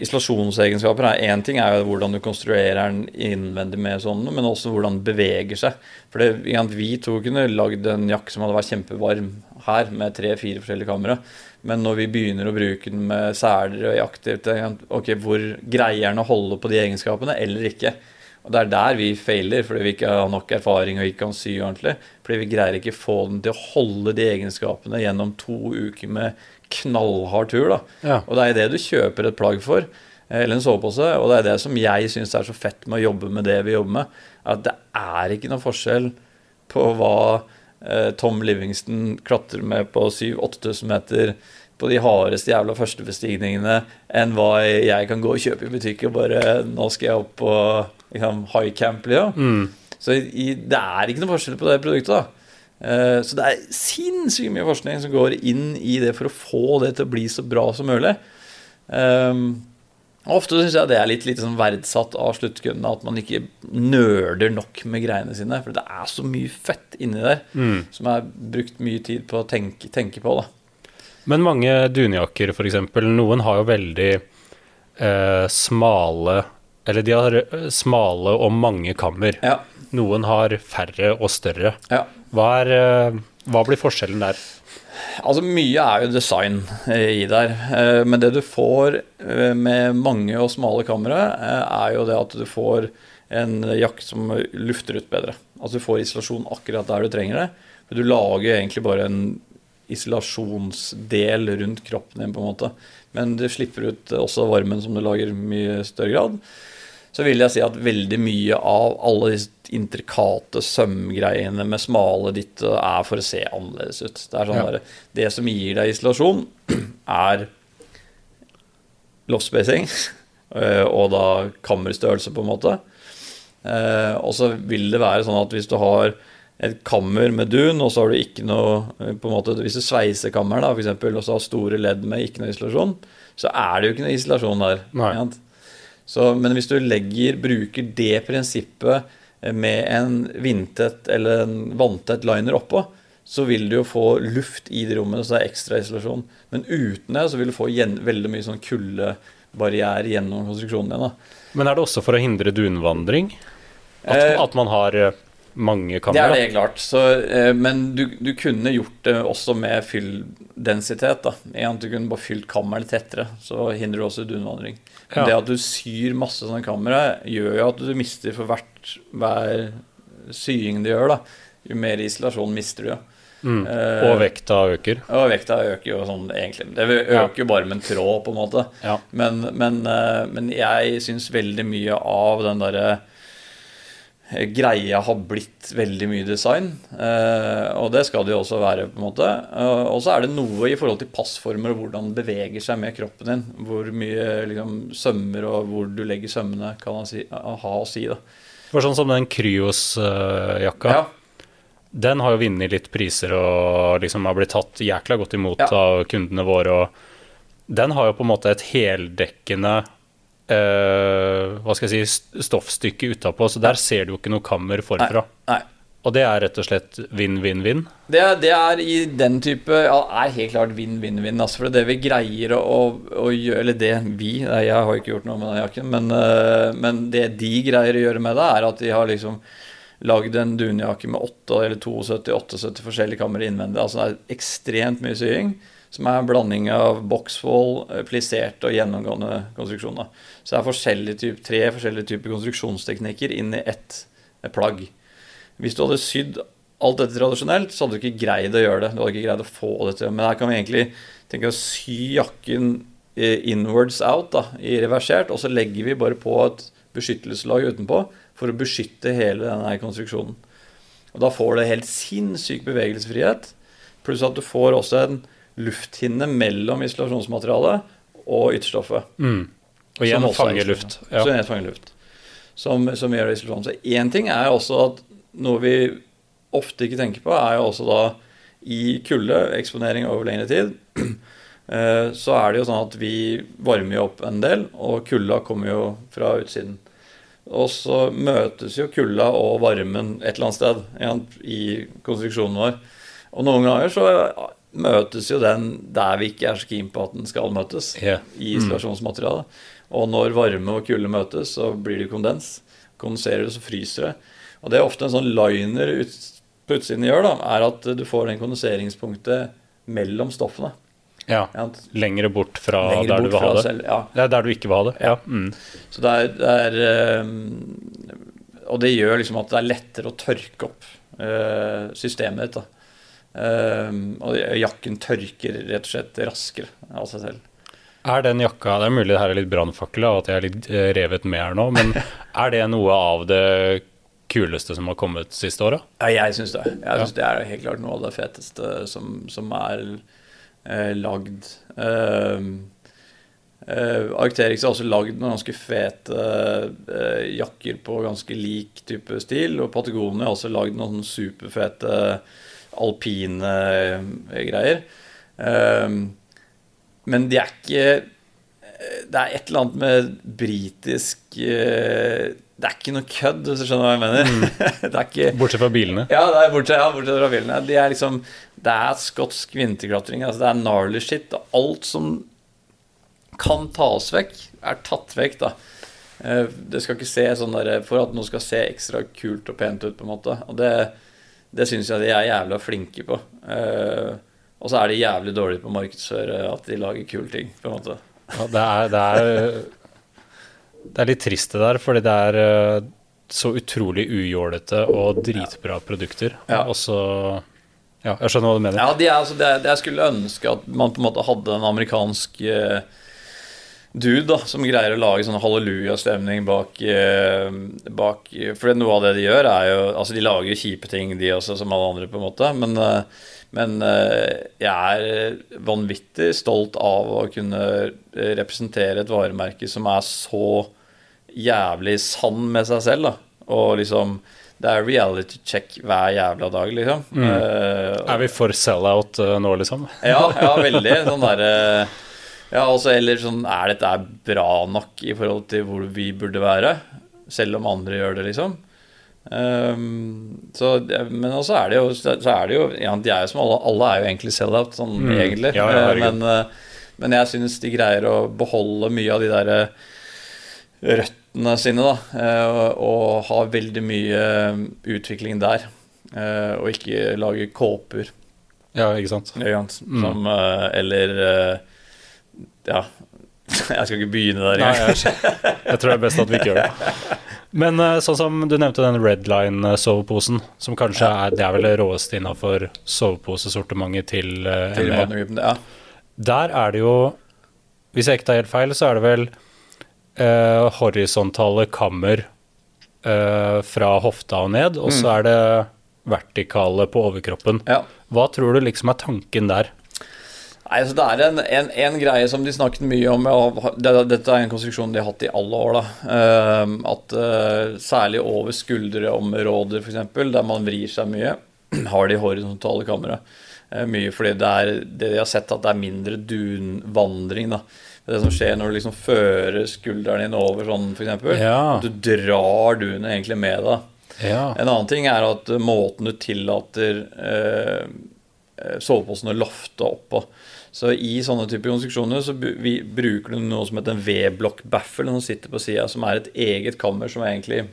isolasjonsegenskaper er én ting, er jo hvordan du konstruerer den innvendig med sånne, men også hvordan den beveger seg. For det, Vi to kunne lagd en jakke som hadde vært kjempevarm her, med tre-fire forskjellige kamera. Men når vi begynner å bruke den med seler og aktivt, ok, hvor greier den å holde på de egenskapene, eller ikke? Og Det er der vi feiler, fordi vi ikke har nok erfaring og ikke kan sy ordentlig. Fordi vi greier ikke få den til å holde de egenskapene gjennom to uker med knallhard tur. da. Ja. Og det er det du kjøper et plagg for, eh, eller en sovepose. Og det er det som jeg syns er så fett med å jobbe med det vi jobber med. At det er ikke noen forskjell på hva eh, Tom Livingston klatrer med på 7000-8000 meter på de hardeste jævla førstebestigningene enn hva jeg kan gå og kjøpe i butikk og bare Nå skal jeg opp på liksom, high camp, liksom. Mm. Så i, det er ikke noe forskjell på det produktet. da. Eh, så det er sinnssykt mye forskning som går inn i det for å få det til å bli så bra som mulig. Og ofte syns jeg det er litt, litt sånn verdsatt av sluttkundene at man ikke nerder nok med greiene sine. For det er så mye fett inni der mm. som er brukt mye tid på å tenke, tenke på. da. Men mange dunjakker, f.eks., noen har jo veldig eh, smale Eller de har eh, smale og mange kammer. Ja. Noen har færre og større. Ja. Hva, er, eh, hva blir forskjellen der? Altså Mye er jo design eh, i der. Eh, men det du får med mange og smale kamera, er jo det at du får en jakt som lufter ut bedre. Altså du får isolasjon akkurat der du trenger det. For du lager egentlig bare en isolasjonsdel rundt kroppen din, på en måte. Men du slipper ut også varmen som du lager mye større grad så vil jeg si at veldig mye av alle disse intrikate sømgreiene med smale ditt er for å se annerledes ut. Det, sånn ja. der, det som gir deg isolasjon, er loftspacing eh, og da kammerstørrelse, på en måte. Eh, og så vil det være sånn at hvis du har et kammer med dun, og så har du ikke noe eh, på en måte, Hvis du sveiser kammeret, og så har store ledd med ikke noe isolasjon, så er det jo ikke noe isolasjon der. Nei. Så, men hvis du legger, bruker det prinsippet med en vindtett eller en vanntett liner oppå, så vil du jo få luft i de rommene, så det er ekstra isolasjon. Men uten det så vil du få veldig mye sånn kuldebarriere gjennom konstruksjonen din. Da. Men er det også for å hindre dunvandring? At, eh, at man har eh, mange kamera? Det er det klart. Så, eh, men du, du, kunne gjort det også med fylldensitet. du kunne bare fylt kammeret tettere, så hindrer du også dunvandring. Ja. Det at du syr masse sånne kamera, gjør jo at du mister for hvert hver sying du gjør. da. Jo mer isolasjon mister du. Mm. Eh, og vekta øker? Og vekta øker jo sånn egentlig. Det øker jo bare med en tråd, på en måte. Ja. Men, men, eh, men, jeg syns veldig mye av den derre greia har blitt veldig mye design. Eh, og det skal det jo også være, på en måte. Eh, og så er det noe i forhold til passformer og hvordan det beveger seg med kroppen din. Hvor mye liksom, sømmer og hvor du legger sømmene kan si, ha å si. da. For sånn som den Kryos-jakka. Ja. Den har jo vunnet litt priser og liksom har blitt tatt jækla godt imot ja. av kundene våre. og Den har jo på en måte et heldekkende eh, hva skal jeg si, stoffstykke utapå, så der ser du jo ikke noe kammer forfra. Nei. Og det er rett og slett vinn-vinn-vinn. Det, det er i den type Ja, er helt klart vinn-vinn-vinn. Altså, for det vi greier å, å, gjøre Eller det vi nei, Jeg har ikke gjort noe med den jakken, men, eh, men det de greier å gjøre med det, er at de har liksom lagd en dunjakke med 8 eller 72-78 forskjellige kammer innvendig. Altså det er ekstremt mye sying. Som er en blanding av boksvoll, plisserte og gjennomgående konstruksjoner. Så det er forskjellige type, tre forskjellige typer konstruksjonsteknikker inn i ett eh, plagg. Hvis du hadde sydd alt dette tradisjonelt, så hadde du ikke greid å gjøre det. Du hadde ikke greid å få det til. Men her kan vi egentlig tenke å sy jakken eh, inwards out, da, i reversert, og så legger vi bare på et beskyttelseslag utenpå for å beskytte hele denne konstruksjonen. Og da får du helt sinnssyk bevegelsesfrihet, pluss at du får også en lufthinne mellom isolasjonsmaterialet og ytterstoffet. Mm. Og igjen Som er fange luft. Ja. Så igjen fanger luft. Som, som gjør det isolasjon. Så én ting er også at noe vi ofte ikke tenker på, er jo også da i kulde, eksponering over lengre tid, eh, så er det jo sånn at vi varmer jo opp en del, og kulda kommer jo fra utsiden. Og så møtes jo kulda og varmen et eller annet sted ikke i konstruksjonen vår. Og noen ganger så møtes jo den der vi ikke er så keen på at den skal møtes Ja. i isolasjonsmaterialet. Og når varme og kulde møtes, så blir det kondens. Kondenserer det, så fryser det. Og det er ofte en sånn liner ut, på utsiden gjør, da, er at du får den kondenseringspunktet mellom stoffene. ja. Lengre bort fra lengre der bort du vil ha det. selv- Ja. Det er der du ikke vil ha det. Ja. Mm. Så det er, det er eh, Og det gjør liksom at det er lettere å tørke opp eh, systemet ditt. da. Eh, og jakken tørker rett og slett raskere av seg selv. Er den jakka Det er mulig det her er litt brannfakkel, og at jeg er litt eh, revet med her nå, men er det noe av det kuleste som har kommet siste året? Ja, jeg syns det. Jeg synes Det er helt klart noe av det feteste som, som er eh, lagd. Eh, eh, Arcterix har også lagd noen ganske fete eh, jakker på ganske lik type stil. Og Patagonia har også lagd noen superfete alpine eh, greier. Eh, men de er ikke Det er et eller annet med britisk eh, Det er ikke noe kødd, hvis du skjønner hva jeg mener. det er ikke Bortsett fra bilene. ja, det er bortsett, ja, bortsett fra bilene. De er liksom, det er skotsk vinterklatring. Altså det er gnarly shit. Alt som kan tas vekk, er tatt vekk. da. Eh, Det skal ikke se sånn der, For at noe skal se ekstra kult og pent ut, på en måte. Og det, det syns jeg de er jævla flinke på. Eh, Og så er de jævlig dårlige på å markedsføre at de lager kule ting. på en måte. Ja, det, er, det, er, det er litt trist det der, fordi det er eh, så utrolig ujålete og dritbra produkter. Ja. Og så Ja, jeg skjønner hva du mener. Ja, de er, altså, det, det jeg skulle ønske at man på en måte hadde en amerikansk eh, dude da, som greier å lage sånn hallelujastemning bak, eh, bak For noe av det de gjør, er jo Altså, de lager jo kjipe ting, de også, som alle andre, på en måte. Men, eh, men eh, jeg er vanvittig stolt av å kunne representere et varemerke som er så jævlig sann med seg selv, da. Og liksom Det er reality check hver jævla dag, liksom. Eh, Er vi for sell-out uh, nå, liksom? ja, ja, veldig. Sånn derre Ja, altså, eller sånn Er dette bra nok i forhold til hvor vi burde være? Selv om andre gjør det, liksom. Um, så, men også er det jo Så er det jo ja, De er jo som alle Alle er jo egentlig sell-out, sånn Mm. egentlig. Ja, ja, Eh, men, eh, men jeg syns de greier å beholde mye av de derre røttene sine, da. eh, Og, og ha veldig mye utvikling der. eh, Og ikke lage kåper. Ja, ikke sant? Som. Mm. Eh, eller eh, Ja, jeg skal ikke begynne der engang. jeg, jeg tror det er best at vi ikke gjør det. Men eh, sånn som du nevnte den Redline-soveposen, som kanskje er Det er vel det råeste innafor soveposesortimentet til uh, Til ME. Ja. Der er det jo Hvis jeg ikke tar helt feil, så er det vel eh, horisontale kammer eh, fra hofta og ned, og så er det vertikale på overkroppen. ja. Hva tror du liksom er tanken der? Nei, altså Det er en, en, en greie som de snakket mye om og det, Dette er en konstruksjon de har hatt i alle år. da uh, At uh, Særlig over skuldreområder, f.eks., der man vrir seg mye, har de horisontale kamera. Uh, mye fordi det er det de har sett at det er mindre dunvandring. da Det som skjer når du liksom fører skulderen din over sånn, f.eks. Ja. Du drar dunet egentlig med deg. Ja. En annen ting er at måten du tillater eh, eh, soveposen å lofte opp på. Så i sånne typer konstruksjoner så vi, bruker du noe som heter en V-blokk-baffel som sitter på sida, som er et eget kammer som er egentlig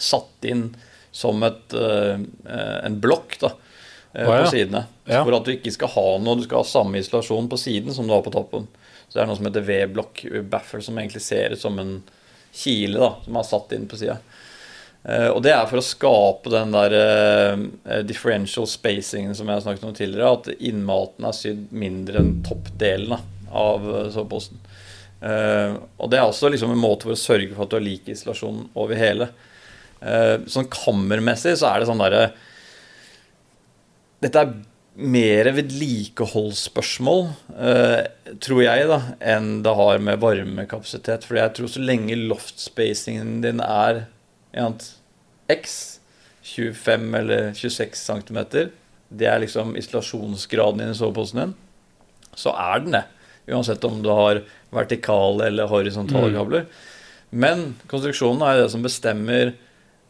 satt inn som et, eh, eh, en blokk da, Å, ja. på sidene. Ja. For at du ikke skal ha noe, du skal ha samme isolasjon på siden som du har på toppen. Så det er noe som heter V-blokk-baffel, som egentlig ser ut som en kile da, som er satt inn på sida. Eh, og det er for å skape den der eh, differential spacingen som jeg har snakket om tidligere, at innmaten er sydd mindre enn toppdelen av eh, soveposen. Eh, og det er også liksom en måte for å sørge for at du har lik isolasjon over hele. Eh, sånn kammermessig så er det sånn derre Dette er mer vedlikeholdsspørsmål, eh, tror jeg, da, enn det har med varmekapasitet. For jeg tror så lenge loftspacingen din er x, 25 eller 26 cm, det er liksom isolasjonsgraden din i soveposen din, så er den det. Uansett om du har vertikale eller horisontale Mm. kabler. Men konstruksjonen er det som bestemmer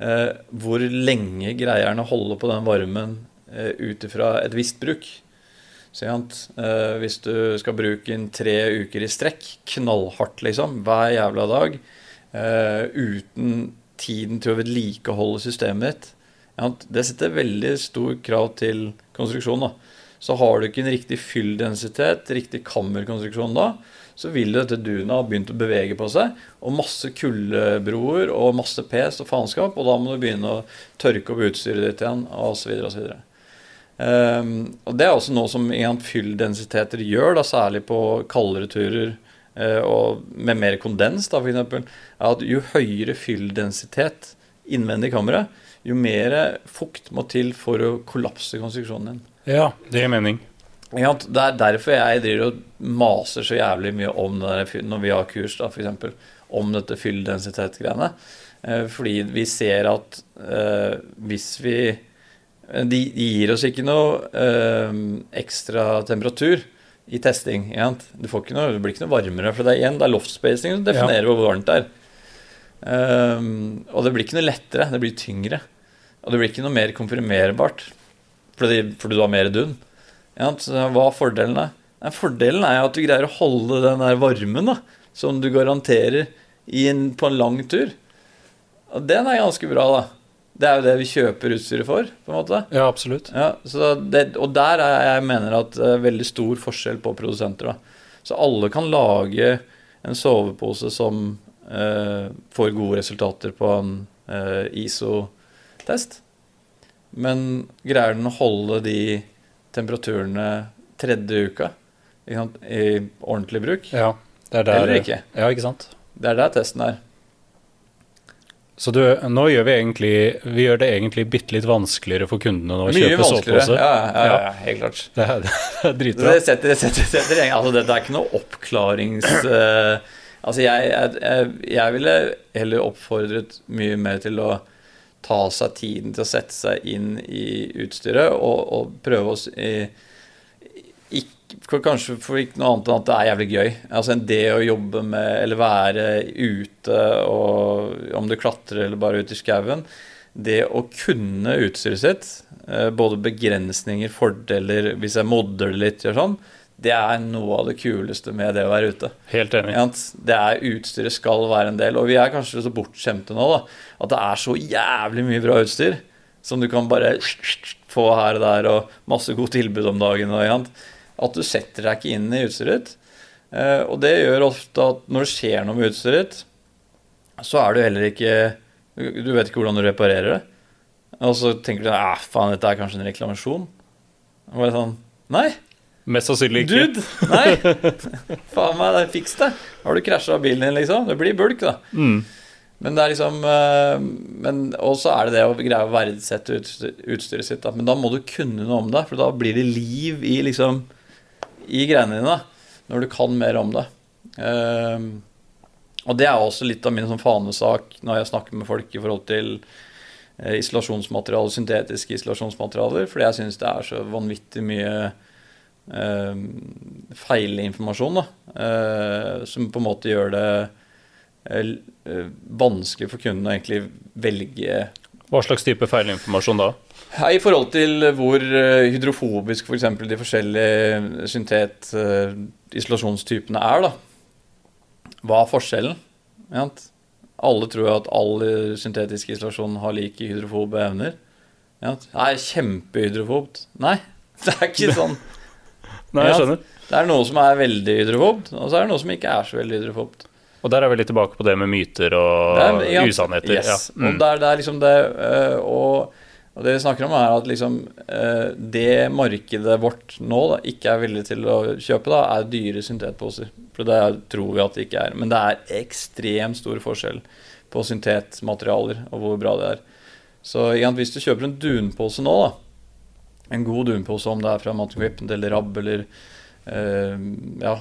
eh, hvor lenge greier den å holde på den varmen eh, ut ifra et visst bruk. Så, eh, hvis du skal bruke den tre uker i strekk, knallhardt liksom, hver jævla dag, eh, uten tiden til å vedlikeholde systemet ditt, det setter veldig stor krav til konstruksjon. da. Så har du ikke en riktig fylldensitet, riktig kammerkonstruksjon da, så vil dette dunet ha begynt å bevege på seg, og masse kuldebroer og masse pes og faenskap, og da må du begynne å tørke opp utstyret ditt igjen, osv. osv. Um, og det er også noe som igjen fylldensiteter gjør, da, særlig på kaldere turer og med mer kondens, da, f.eks., er at jo høyere fylldensitet innvendig i kammeret, jo mer fukt må til for å kollapse konstruksjonen din. ja, det gir mening. Ja. Det er derfor jeg driver og maser så jævlig mye om det der, når vi har kurs, da, eksempel, om dette fylldensitet-greiene. Eh, fordi vi ser at eh, hvis vi de, de gir oss ikke noe eh, ekstra temperatur i testing. Du, noe, det blir ikke noe varmere, for det er igjen det er loftspacing som definerer hvor varmt det er. Um, og det blir ikke noe lettere, det blir tyngre. Og det blir ikke noe mer komprimerbart fordi, fordi du har mer dun. Ja, så hva er fordelen er? Nei, fordelen er at du greier å holde den der varmen da, som du garanterer i en, på en lang tur. Og den er ganske bra, da. Det er jo det vi kjøper utstyret for, på en måte. Ja, absolutt. Ja, så det, og der er jeg mener at det er veldig stor forskjell på produsenter. da. Så alle kan lage en sovepose som eh, får gode resultater på en eh, ISO-test. Men greier den å holde de temperaturene tredje uka i ordentlig bruk? Ja, det er der Eller ikke. Ja, ikke sant. Det er der testen er. Så du, nå gjør vi egentlig Vi gjør det egentlig bitte litt vanskeligere for kundene å Mye kjøpe vanskeligere. Ja, ja, ja, ja, helt klart. Det det er dritbra. Det setter, det setter, setter, altså det, er ikke noe oppklarings... Uh, altså jeg, jeg, jeg, ville heller oppfordret mye mer til å ta seg tiden til å sette seg inn i utstyret og, og prøve oss i, Kanskje for ikke noe annet enn at det er jævlig gøy. Altså Det å jobbe med eller være ute, og om du klatrer eller bare ute i skauen Det å kunne utstyret sitt, eh, både begrensninger, fordeler Hvis jeg modder det litt, gjør sånn, det er noe av det kuleste med det å være ute. Helt enig. Det er Utstyret skal være en del. Og vi er kanskje så bortskjemte nå da, at det er så jævlig mye bra utstyr som du kan bare få her og der, og masse gode tilbud om dagen. Og? At du setter deg ikke inn i utstyret ditt. Eh, og det gjør ofte at når det skjer noe med utstyret ditt, så er du heller ikke Du vet ikke hvordan du reparerer det. Og så tenker du ja, faen, dette er kanskje en reklamasjon. Og bare sånn Nei, Mest sannsynlig ikke. Dude! Nei! Faen meg, det er fiks det. Har du krasja bilen din, liksom? Det blir bulk, da. Mm. Men det er liksom og men også er det det å greie å verdsette utstyret sitt. Da. Men da må du kunne noe om det, for da blir det liv i liksom I greiene dine. Når du kan mer om det. Eh, og det er også litt av min sånn fanesak når jeg snakker med folk i forhold til eh, isolasjonsmaterialer, syntetiske isolasjonsmaterialer, fordi jeg syns det er så vanvittig mye eh, feilinformasjon, da. Eh, som på en måte gjør det eh, vanskelig for kunden å egentlig velge Hva slags type feilinformasjon da? I forhold til hvor eh, hydrofobisk f.eks. For de forskjellige syntet-isolasjonstypene er. da. Hva er forskjellen? Alle tror at all syntetisk isolasjon har like hydrofobe evner. Ja, det er kjempehydrofobt. Nei, det er ikke sånn. Nei, jeg skjønner. Det er noe som er veldig hydrofobt, og så er det noe som ikke er så veldig hydrofobt. Og der er vi litt tilbake på det med myter og er- ja, usannheter. Yes. Ja. Mm. Og der er liksom det øh, og, og det vi snakker om, er at liksom øh, det markedet vårt nå da, ikke er villig til å kjøpe, da, er dyre syntetposer. For det tror vi at det ikke er. Men det er ekstremt stor forskjell på syntetmaterialer og hvor bra det er. Så igjen, hvis du kjøper en dunpose nå, da, en god dunpose, om det er fra Mountain Grip eller Rabb eller eh, ja,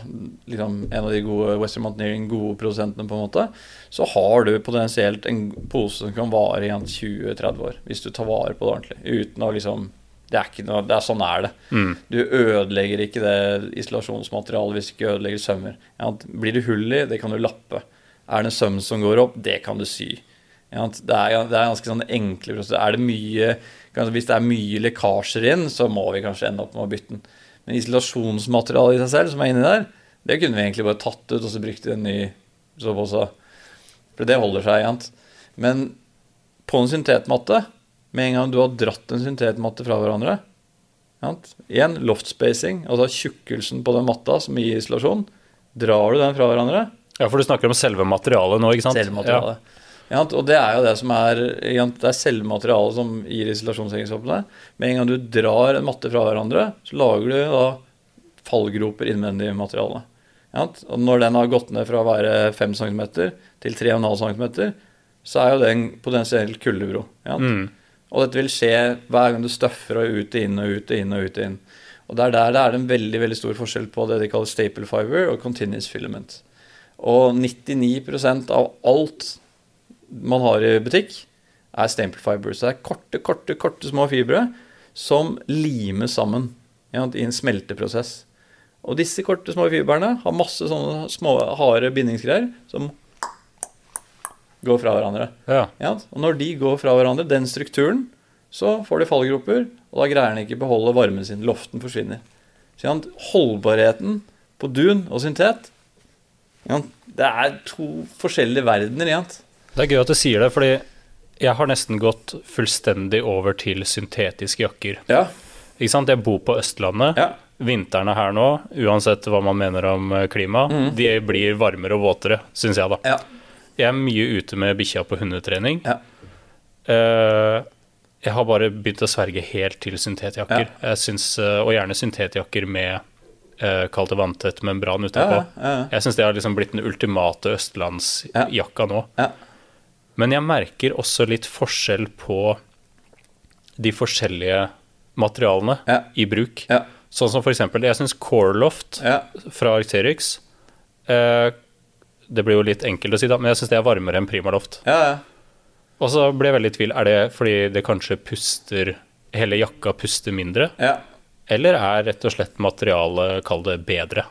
liksom en av de gode Western Mountaineering, gode produsentene, på en måte, så har du potensielt en pose som kan vare igjen 20-30 år, hvis du tar vare på det ordentlig. Uten å liksom det er, ikke noe, det er sånn er det. Mm. Du ødelegger ikke det isolasjonsmaterialet hvis du ikke ødelegger sømmer. Ja, blir det hull i, det kan du lappe. Er det en søm som går opp, det kan du sy. Ja, det, er, det er ganske sånn enkle prosesser. Er det mye, kanskje hvis det er mye lekkasjer inn, så må vi kanskje ende opp med å bytte den. Men isolasjonsmaterialet i seg selv som er inni der, det kunne vi egentlig bare tatt ut og så brukt i en ny sovepose. For det holder seg. Jant. Men på en syntetmatte, med en gang du har dratt en syntetmatte fra hverandre jant, Igjen loftspacing, altså tjukkelsen på den matta som gir isolasjon. Drar du den fra hverandre, ja, for du snakker om selve materialet nå, ikke sant? selve materialet. Ja, og det er jo det som er Det er selve materialet som gir isolasjonsegenskapene. Med en gang du drar en matte fra hverandre, så lager du da fallgroper innvendig i materialet. Ja, og når den har gått ned fra å være 5 cm til 3,5 cm, så er jo det en potensiell kuldebro. Mm. Og dette vil skje hver gang du støffer og ut og inn og ut og inn. Og ut og inn. Og det er der det er en veldig veldig stor forskjell på det de kaller staple fiber og continuous filament. Og 99% av alt man har i butikk, er stample fibers. Det er korte, korte, korte små fibre som limes sammen ja, i en smelteprosess. Og disse korte, små fibrene har masse sånne små, harde bindingsgreier som går fra hverandre. Ja. Ja, og når de går fra hverandre, den strukturen, så får de fallgroper, og da greier den ikke beholde varmen sin. Loften forsvinner. Så holdbarheten på dun og syntet ja, Det er to forskjellige verdener. Ja. Det er gøy at du sier det, fordi jeg har nesten gått fullstendig over til syntetiske jakker. Ja, Ikke sant? Jeg bor på Østlandet. ja, Vintrene her nå, uansett hva man mener om eh, klima, mm. de blir varmere og våtere, syns jeg, da. ja, Jeg er mye ute med bikkja på hundetrening. Ja. Uh, jeg har bare begynt å sverge helt til syntetjakker. Ja. Jeg synes, eh, Og gjerne syntetjakker med uh, kall det vanntett membran ja, utapå. ja, ja. Jeg syns det har liksom blitt den ultimate østlandsjakka nå. Men jeg merker også litt forskjell på de forskjellige materialene Ja. i bruk. ja, Sånn som for eksempel, jeg syns Coreloft ja. fra Arcterix eh, Det blir jo litt enkelt å si, da, men jeg syns det er varmere enn Primaloft. ja, ja. Og så ble jeg veldig i tvil. Er det fordi det kanskje puster Hele jakka puster mindre? ja. Eller er rett og slett materialet, kall det, bedre?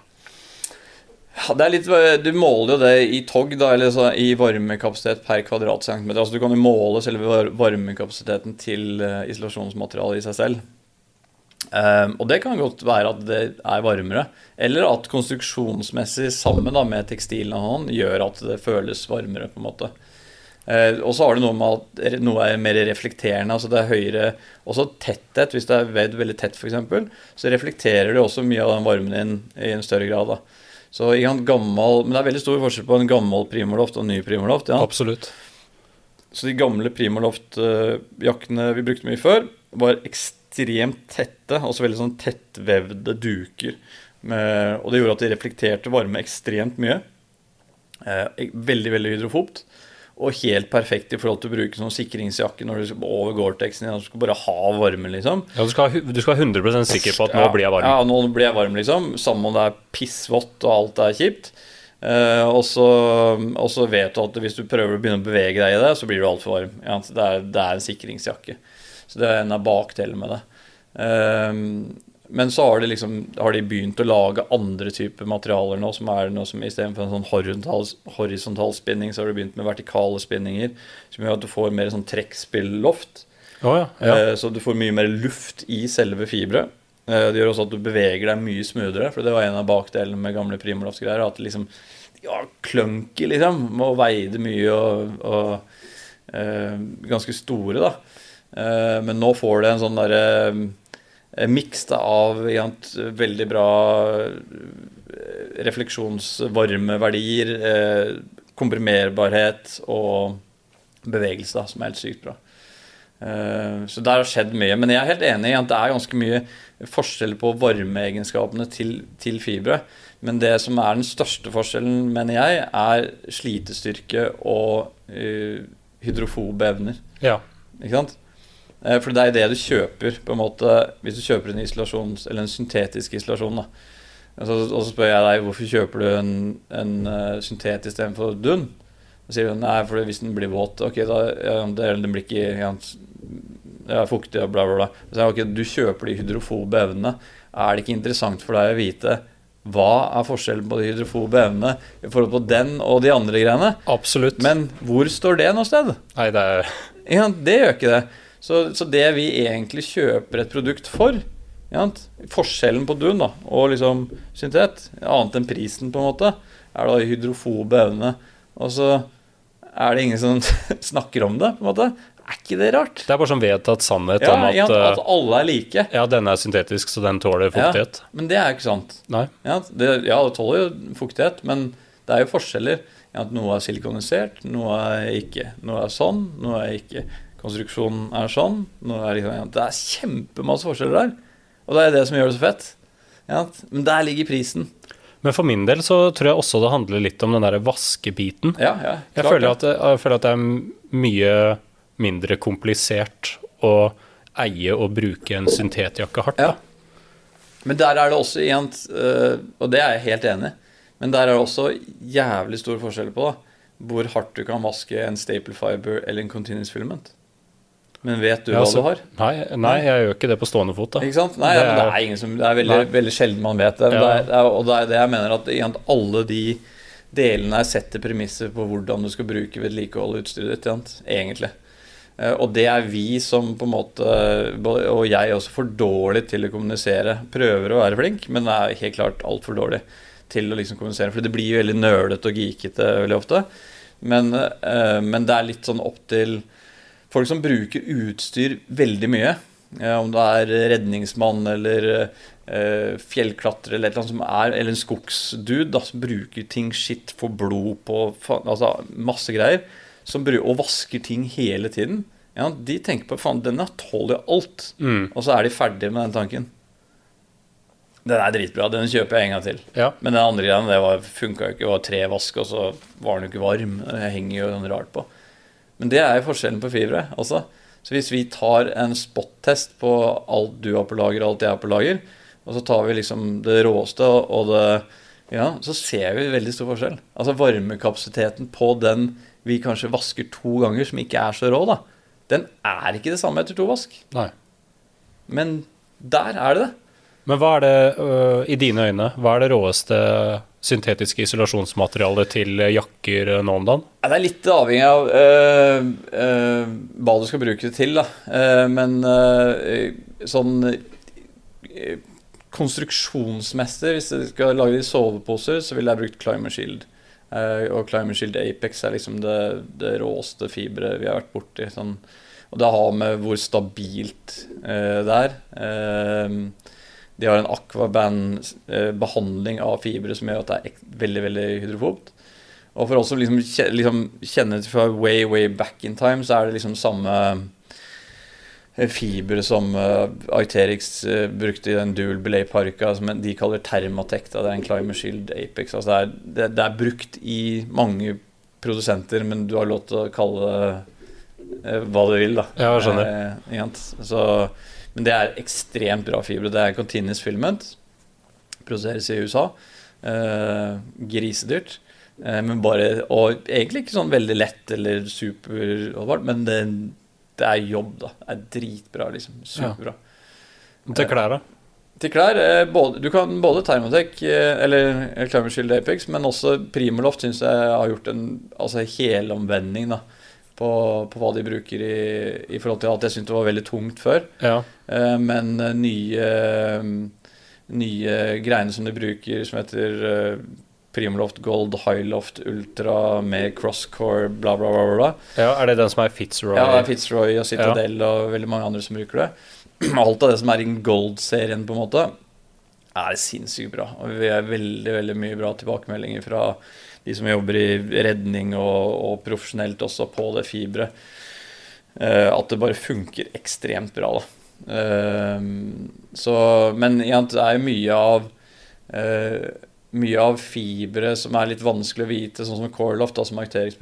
Ja, det er litt, du måler jo det i TOG, da, eller så i varmekapasitet per kvadratcentimeter. Altså, du kan jo måle selve varmekapasiteten til eh, isolasjonsmaterialet i seg selv. Um, og det kan godt være at det er varmere, eller at konstruksjonsmessig sammen da, med tekstilen og sånn gjør at det føles varmere. på en måte. Uh, og så har det noe med at noe er mer reflekterende. altså det er høyere Også tetthet. Hvis det er vevd veldig tett, f.eks., så reflekterer det også mye av den varmen din i en større grad. da. Så en gammel, Men det er veldig stor forskjell på en gammel Primoloft og en ny Primoloft. Ja. Absolutt. Så de gamle Primaloft-jakkene vi brukte mye før, var ekstremt tette, altså veldig sånn tettvevde duker. Med, og det gjorde at de reflekterte varme ekstremt mye. Eh, veldig, veldig hydrofobt. Og helt perfekt i forhold til å bruke sånn sikringsjakke når du over Gore-Texen. Du skal bare ha varme, liksom. Ja, du, skal, du skal være 100% sikker på at nå Ja, blir jeg varm. Ja, nå blir jeg varm, liksom. Samme om det er pissvått og alt er kjipt. Uh, og, så, vet du at hvis du prøver å begynne å bevege deg i det, så blir du altfor varm. Ja, det, er, det er en sikringsjakke. Så det er en av bakdelene med det. Eh, men så har de liksom har de begynt å lage andre typer materialer nå, som er noe som istedenfor en sånn horisontal, horisontal spinning, så har de begynt med vertikale spinninger, som gjør at du får mer sånn trekkspilloft. Oh, ja. ja. Eh, Så du får mye mer luft i selve fiberet. Eh, Det gjør også at du beveger deg mye smoothere, for det var en av bakdelene med gamle Primolofs-greier. At det liksom ja, clunky, liksom. Må veide mye og, og eh, ganske store, da. Eh, men nå får du en sånn derre eh, miks da, av igant, veldig bra eh, refleksjonsvarmeverdier, eh, komprimerbarhet og bevegelse, da, som er helt sykt bra. Eh, Så der har skjedd mye. Men jeg er helt enig i at det er ganske mye forskjell på varmeegenskapene til, til fibre. Men det som er den største forskjellen, mener jeg, er slitestyrke og uh, hydrofobe evner. ja. Ikke sant? Eh, For det er det du kjøper, på en måte, hvis du kjøper en isolasjon, eller en syntetisk isolasjon. da. Så, og så spør jeg deg hvorfor kjøper du en, en uh, syntetisk istedenfor dun. Og sier du nei, for hvis den blir våt Ok, da ja, det, den blir ikke ja, ja, fuktig og bla, bla, bla. Så sier jeg, ok, du kjøper de hydrofobe evnene. Er det ikke interessant for deg å vite hva er forskjellen på de hydrofobe evnene i forhold til den og de andre greiene? Absolutt. Men hvor står det noe sted? Nei, det er Ja, det gjør ikke det. Så, så det vi egentlig kjøper et produkt for ja, Forskjellen på dun da, og liksom syntet, annet enn prisen, på en måte, er da hydrofobe evne. Og så er det ingen som snakker om det, på en måte. Er ikke det rart? Det er bare sånn vedtatt sannhet Ja, om at ja, at eh, alle er like. ja, denne er syntetisk, så den tåler fuktighet. Ja, men det er jo ikke sant. Nei. Ja, det, ja, det tåler jo fuktighet, men det er jo forskjeller. At noe er silikonisert, noe er ikke. Noe er sånn, noe er ikke. Konstruksjonen er sånn. Noe er liksom, ja, det er kjempemasse forskjeller der. Og det er det som gjør det så fett. Ja, men der ligger prisen. Men for min del så tror jeg også det handler litt om den der vaskebiten. Ja, ja, Jeg føler, at det, jeg føler at det er mye mindre komplisert å eie og bruke en syntetjakke hardt. Ja. Da. Men der er det også igjen, øh, og det er jeg helt enig i, men der er det også jævlig stor forskjell på da, hvor hardt du kan vaske en staple fiber eller en continuous filament. Men vet du Ja, hva altså, du har? Nei, nei, jeg gjør ikke det på stående fot. da. Ikke sant? Nei, Det men det er- er ingen som Det er veldig, veldig sjelden man vet det. Ja. det er, er, og det er det jeg mener at igjen, alle de delene her setter premisser på hvordan du skal bruke vedlikeholde utstyret ditt, igjen, egentlig. Eh, Og det er vi som på en måte, og jeg også, for dårlig til å kommunisere. Prøver å være flink, men er helt klart altfor dårlig til å liksom kommunisere. For det blir jo veldig nølete og geekete veldig ofte. Men, eh, men det er litt sånn opp til folk som bruker utstyr veldig mye. Om det er redningsmann eller eh, fjellklatrer eller er Eller en skogsdude da, som bruker ting skitt, får blod på Altså masse greier. Som bru og vasker ting hele tiden. Ja, de tenker på faen, denne tåler jo alt. Mm. Og så er de ferdige med den tanken. Den er dritbra. Den kjøper jeg en gang til. Ja. Men den andre greia det var- funka jo ikke. Det var tre vask, og så var den jo ikke varm. Det henger jo sånn rart på. Men det er jo forskjellen på fibre også. Så hvis vi tar en spot-test på alt du har på lager, og alt jeg har på lager, og så tar vi liksom det råeste og det Ja, så ser vi veldig stor forskjell. Altså varmekapasiteten på den vi kanskje vasker to ganger, som ikke er så rå, da, den er ikke det samme etter to vask. Nei. Men der er det det. Men hva er det, øh, i dine øyne, hva er det råeste syntetiske isolasjonsmaterialet til jakker øh, nå om dagen? Det er litt avhengig av øh, øh, hva du skal bruke det til, da. Eh, men øh, sånn konstruksjonsmessig, hvis du skal lage det i soveposer, så ville jeg brukt Climate Shield. Eh, og Climate Shield Apex er liksom det, det råeste fiberet vi har vært borti. Sånn. Og det har med hvor stabilt eh, det er. Eh, de har en aquaband-behandling av fibre som gjør at det er veldig veldig hydrofobt. Og for oss som liksom, liksom kjenner til fra way, way back in time, så er det liksom samme eh, fiber som uh, Iteris eh, brukte i den dual belay parka, som de kaller Thermatec. Da. Det er en Climber Shield Apex. Altså det, er, det, det er brukt i mange produsenter, men du har lov til å kalle det eh, hva du vil, da. Ja, jeg skjønner. Eh, så, men det er ekstremt bra fibre. Det er continuous filament. Produseres i USA. Eh, grisedyrt. Eh, men bare, og egentlig ikke sånn veldig lett eller super men det, det er jobb, da. Det er dritbra, liksom. Superbra. Til klær, da? Til klær eh, både, Du kan både Thermotec eh, eller eller Climate Shield Apex, men også Primoloft syns jeg har gjort en altså, helomvending da, på, på hva de bruker i, i forhold til at jeg syntes det var veldig tungt før. Ja. Uh, Men eh, nye, nye greiene som de bruker, som heter uh, Primloft Gold, Highloft, Ultra med crosscore, bla, bla, bla. bla. ja. Er det den som er Fitzroy? Ja, det er Fitzroy og Citadel og veldig mange andre som bruker det. Alt av det som er i Gold-serien, på en måte, er sinnssykt bra. Og vi har veldig veldig mye bra tilbakemeldinger fra de som jobber i redning og, og profesjonelt også på det fiberet. Eh, at det bare funker ekstremt bra, da. Eh, så, men igjen, det er jo mye av eh, mye av fibre som er litt vanskelig å vite, sånn som Corloft, da, som Arcteryx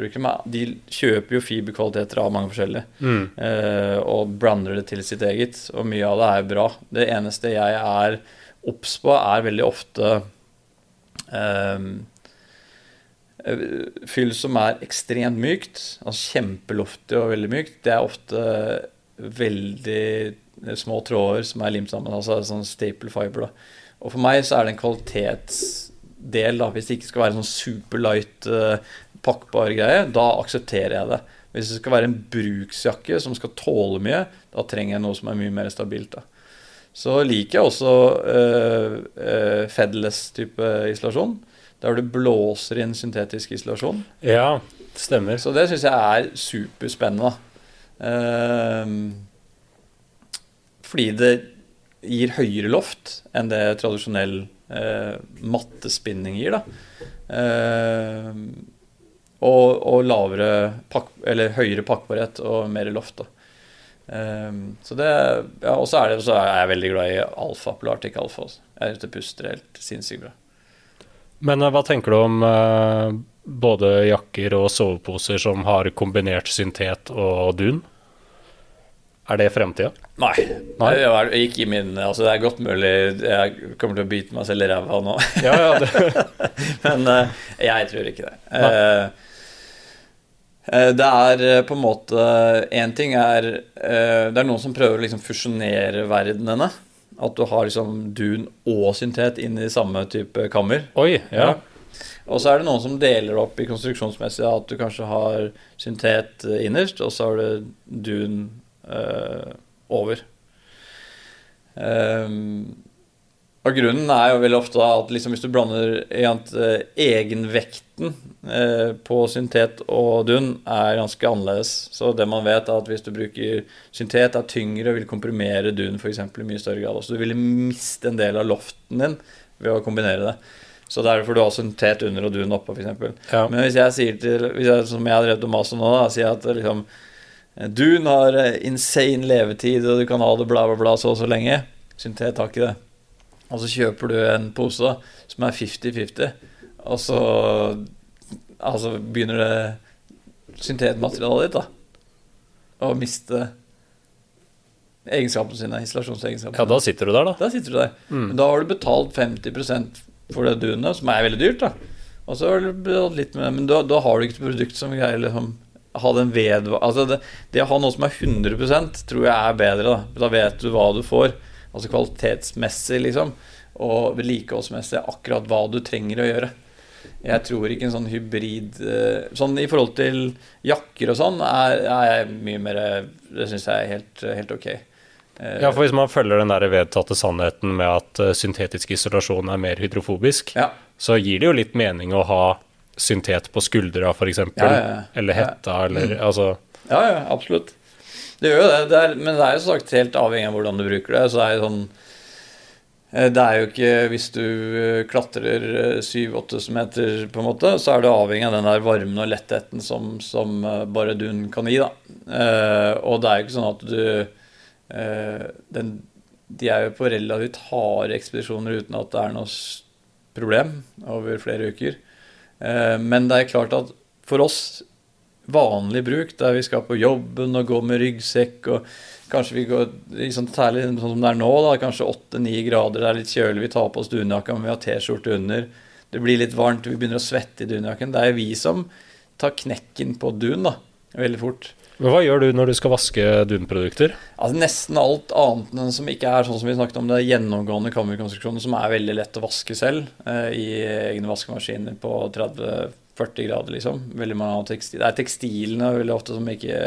de kjøper jo fiberkvaliteter av mange forskjellige. Mm. eh, og brander det til sitt eget. Og mye av det er bra. Det eneste jeg er obs på, er veldig ofte eh, fyll som er ekstremt mykt, altså kjempeluftig og veldig mykt. Det er ofte veldig små tråder som er limt sammen, altså sånn staple fiber. da. Og for meg så er det en kvalitetsdel, da, hvis det ikke skal være sånn superlight uh, pakkbar greie, da aksepterer jeg det. Hvis det skal være en bruksjakke som skal tåle mye, da trenger jeg noe som er mye mer stabilt. da. Så liker jeg også uh, uh, Fedless-type isolasjon, der du blåser inn syntetisk isolasjon. ja, det stemmer. Så det syns jeg er superspennende. Eh, fordi det gir høyere loft enn det tradisjonell eh, mattespinning gir. da. Eh, og, og lavere pakk, eller høyere pakkbarhet og mer loft. da. Ehm, så det, ja, Og så er, det- så er jeg veldig glad i alfa, polartic alfa. Også. Jeg syns det puster helt sinnssykt bra. Men eh, hva tenker du om eh, både jakker og soveposer som har kombinert syntet og dun? Er det fremtida? Nei. Nei? Jeg, jeg gikk i min Altså, det er godt mulig jeg kommer til å bite meg selv i ræva nå. Ja, ja, Men eh, jeg tror ikke det. Eh, det er på en måte Én ting er Det er noen som prøver å liksom fusjonere verdenene. At du har liksom dun og syntet inn i samme type kammer. oi, ja. Og så er det noen som deler opp i konstruksjonsmessig at du kanskje har syntet eh, innerst, og så har du dun øh, over. Um, og grunnen er jo veldig ofte at liksom hvis du blander egentlig, egenvekten eh, på syntet og dun, er ganske annerledes. Så det man vet, er at hvis du bruker syntet, er tyngre og vil komprimere dun for eksempel, i mye større grad. Så du ville miste en del av loften din ved å kombinere det. Så det er derfor du har syntet under og dun oppå, f.eks. ja. Men hvis jeg sier til hvis jeg, Som jeg har drevet og mast om nå, da, sier jeg at liksom Dun har eh, insane levetid, og du kan ha det bla, bla, bla så og så lenge. Syntet har ikke det. Og så kjøper du en pose da, som er 50-50, og så Altså begynner det syntetmaterialet ditt da å miste egenskapene sine, isolasjonsegenskapene. ja, da sitter du der, da. Da sitter du der. Mm. Men da har du betalt 50% for det dunet, som er veldig dyrt. da Og så har du betalt litt med Men da, da har du ikke et produkt som greier liksom ha den ved, Altså det, det å ha noe som er 100% tror jeg er bedre. Da Da vet du hva du får. Altså kvalitetsmessig, liksom. Og vedlikeholdsmessig akkurat hva du trenger å gjøre. Jeg tror ikke en sånn hybrid eh, Sånn i forhold til jakker og sånn, er, er jeg mye mer Det syns jeg er helt, helt ok. Eh, Ja, for hvis man følger den der vedtatte sannheten med at eh, syntetisk isolasjon er mer hydrofobisk, ja. så gir det jo litt mening å ha syntet på skuldra, f.eks. Ja, ja. Eller hetta, eller altså Ja, ja, absolutt. Det gjør jo det, det er, men det er jo så sagt helt avhengig av hvordan du bruker det. Så det er jo sånn Det er jo ikke Hvis du eh, klatrer eh, 7-8 meter, på en måte, så er du avhengig av den der varmen og lettheten som, som eh, bare dun kan gi, da. Eh, og det er jo ikke sånn at du eh, den, De er jo på relativt harde ekspedisjoner uten at det er noe problem over flere uker. Eh, men det er klart at for oss vanlig bruk, der vi skal på jobben og gå med ryggsekk og kanskje vi går liksom, Særlig sånn som det er nå, da, kanskje 8-9 grader, det er litt kjølig, vi tar på oss dunjakka, men vi har T-skjorte under. Det blir litt varmt, vi begynner å svette i dunjakken. Det er vi som tar knekken på dun da, veldig fort. Men hva gjør du når du skal vaske dunprodukter? Altså Nesten alt annet enn som ikke er sånn som vi snakket om, det er gjennomgående kammerkonstruksjoner som er veldig lett å vaske selv eh, i egne vaskemaskiner på 30-40 grader, liksom. Veldig mange av tekstil, Det er tekstilene veldig ofte som ikke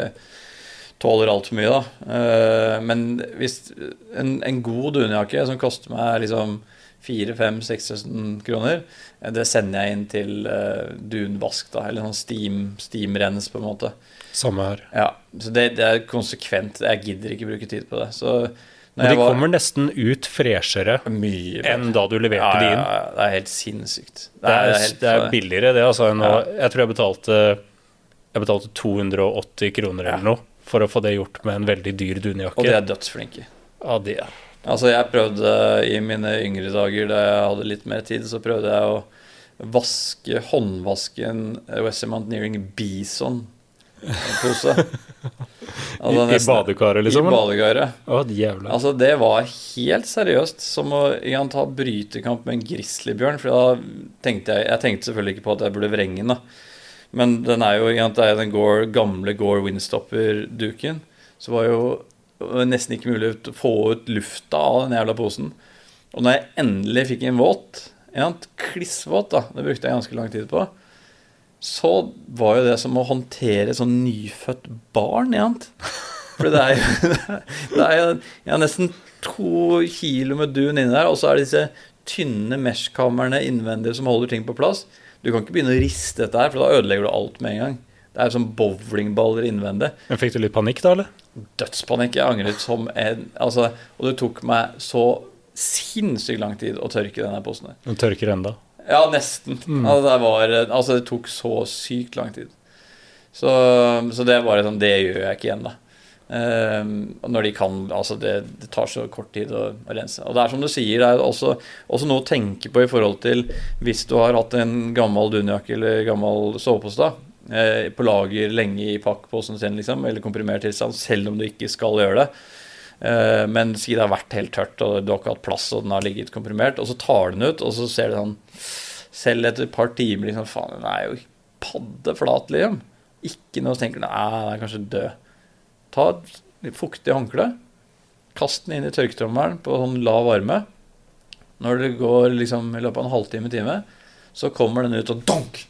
tåler altfor mye, da. Eh, men hvis en, en god dunjakke som koster meg liksom 4000-6000 kroner, eh, det sender jeg inn til uh, dunvask, da, eller sånn steam, steamrens, på en måte. Samme her. Ja, så det, det, er konsekvent. Jeg gidder ikke bruke tid på det. Så og de var, kommer nesten ut freshere enn da du leverte ja, de inn. Ja, det er helt sinnssykt. Det, det, er, helt, det er, billigere, det. Altså, enn ja. Jeg tror jeg betalte, jeg betalte 280 kroner eller noe for å få det gjort med en veldig dyr dunjakke. Og de er dødsflinke. Ja, de er. Altså, jeg prøvde i mine yngre dager, da jeg hadde litt mer tid, så prøvde jeg å vaske håndvasken en Western Mountaineering Bison pose. Altså, I, I badekaret, liksom? I badekaret. Å, jævla. Altså, det var helt seriøst som å igjen, ta brytekamp med en grizzlybjørn. For da tenkte jeg Jeg tenkte selvfølgelig ikke på at jeg burde vrenge den, da. Men den er jo den Gore, gamle Gore Windstopper-duken. Så var jo nesten ikke mulig å få ut lufta av den jævla posen. Og når jeg endelig fikk en våt, klissvåt, da, det brukte jeg ganske lang tid på, så var jo det som å håndtere sånn nyfødt barn. Igjen. For det er jo det er jo ja, nesten to kilo med dun inni der, og så er det disse tynne mesh-kamrene innvendig som holder ting på plass. Du kan ikke begynne å riste dette her, for da ødelegger du alt med en gang. Det er som bowlingballer innvendig. Men Fikk du litt panikk da, eller? Dødspanikk. Jeg angret som en altså, Og det tok meg så sinnssykt lang tid å tørke denne posen. Den tørker enda? Ja, nesten. Mm. Altså, det var, altså, det tok så sykt lang tid. Så, så det bare sånn Det gjør jeg ikke igjen, da. Um, når de kan Altså, det, det, tar så kort tid å, å, rense. Og det er som du sier, det er også, også, noe å tenke på i forhold til hvis du har hatt en gammel dunjakke eller gammel sovepose eh, på lager lenge i pakkposen sin, liksom, eller komprimert tilstand, selv om du ikke skal gjøre det. Eh, men si det har vært helt tørt, og du har ikke hatt plass, og den har ligget komprimert, og så tar du den ut, og så ser du sånn selv etter et par timer liksom, Faen, den er jo paddeflat, liksom. Ikke noe som tenker Nei, den er kanskje død. Ta et fuktig håndkle. Kast den inn i tørketrommelen på sånn lav varme. Når det går liksom i løpet av en halvtime-time, så kommer den ut og donk!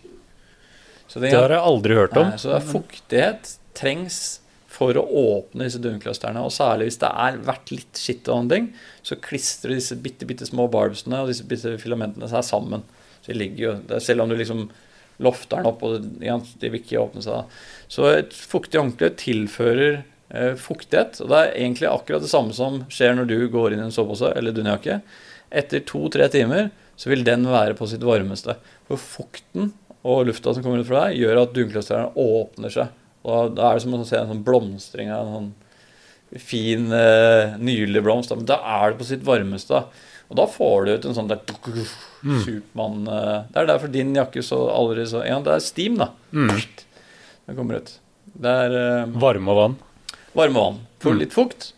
det, det, har jeg aldri hørt om. Nei, så fuktighet trengs for å åpne disse dunclusterne. Og særlig hvis det er vært litt skitt og noen ting, så klistrer disse bitte, bitte små barbsene og disse bitte filamentene seg sammen. Så de ligger jo Selv om du liksom lofter den opp, og de vil ikke åpne seg. Så et fuktig håndkle tilfører fuktighet. Og det er egentlig akkurat det samme som skjer når du går inn i en sovepose eller dunjakke. Etter to-tre timer så vil den være på sitt varmeste. For fukten og lufta som kommer ut fra deg, gjør at dunkløsterne åpner seg. Og da er det som å se en sånn blomstring av en sånn fin, eh, nydelig blomst. Men da er det på sitt varmeste. Og da får du ut en sånn der mm. Supermann eh, Det er derfor din jakke så aldri så Ja, det er steam, da. Mm. Det kommer ut. Det er Varme og vann? Varme vann. For mm. litt fukt.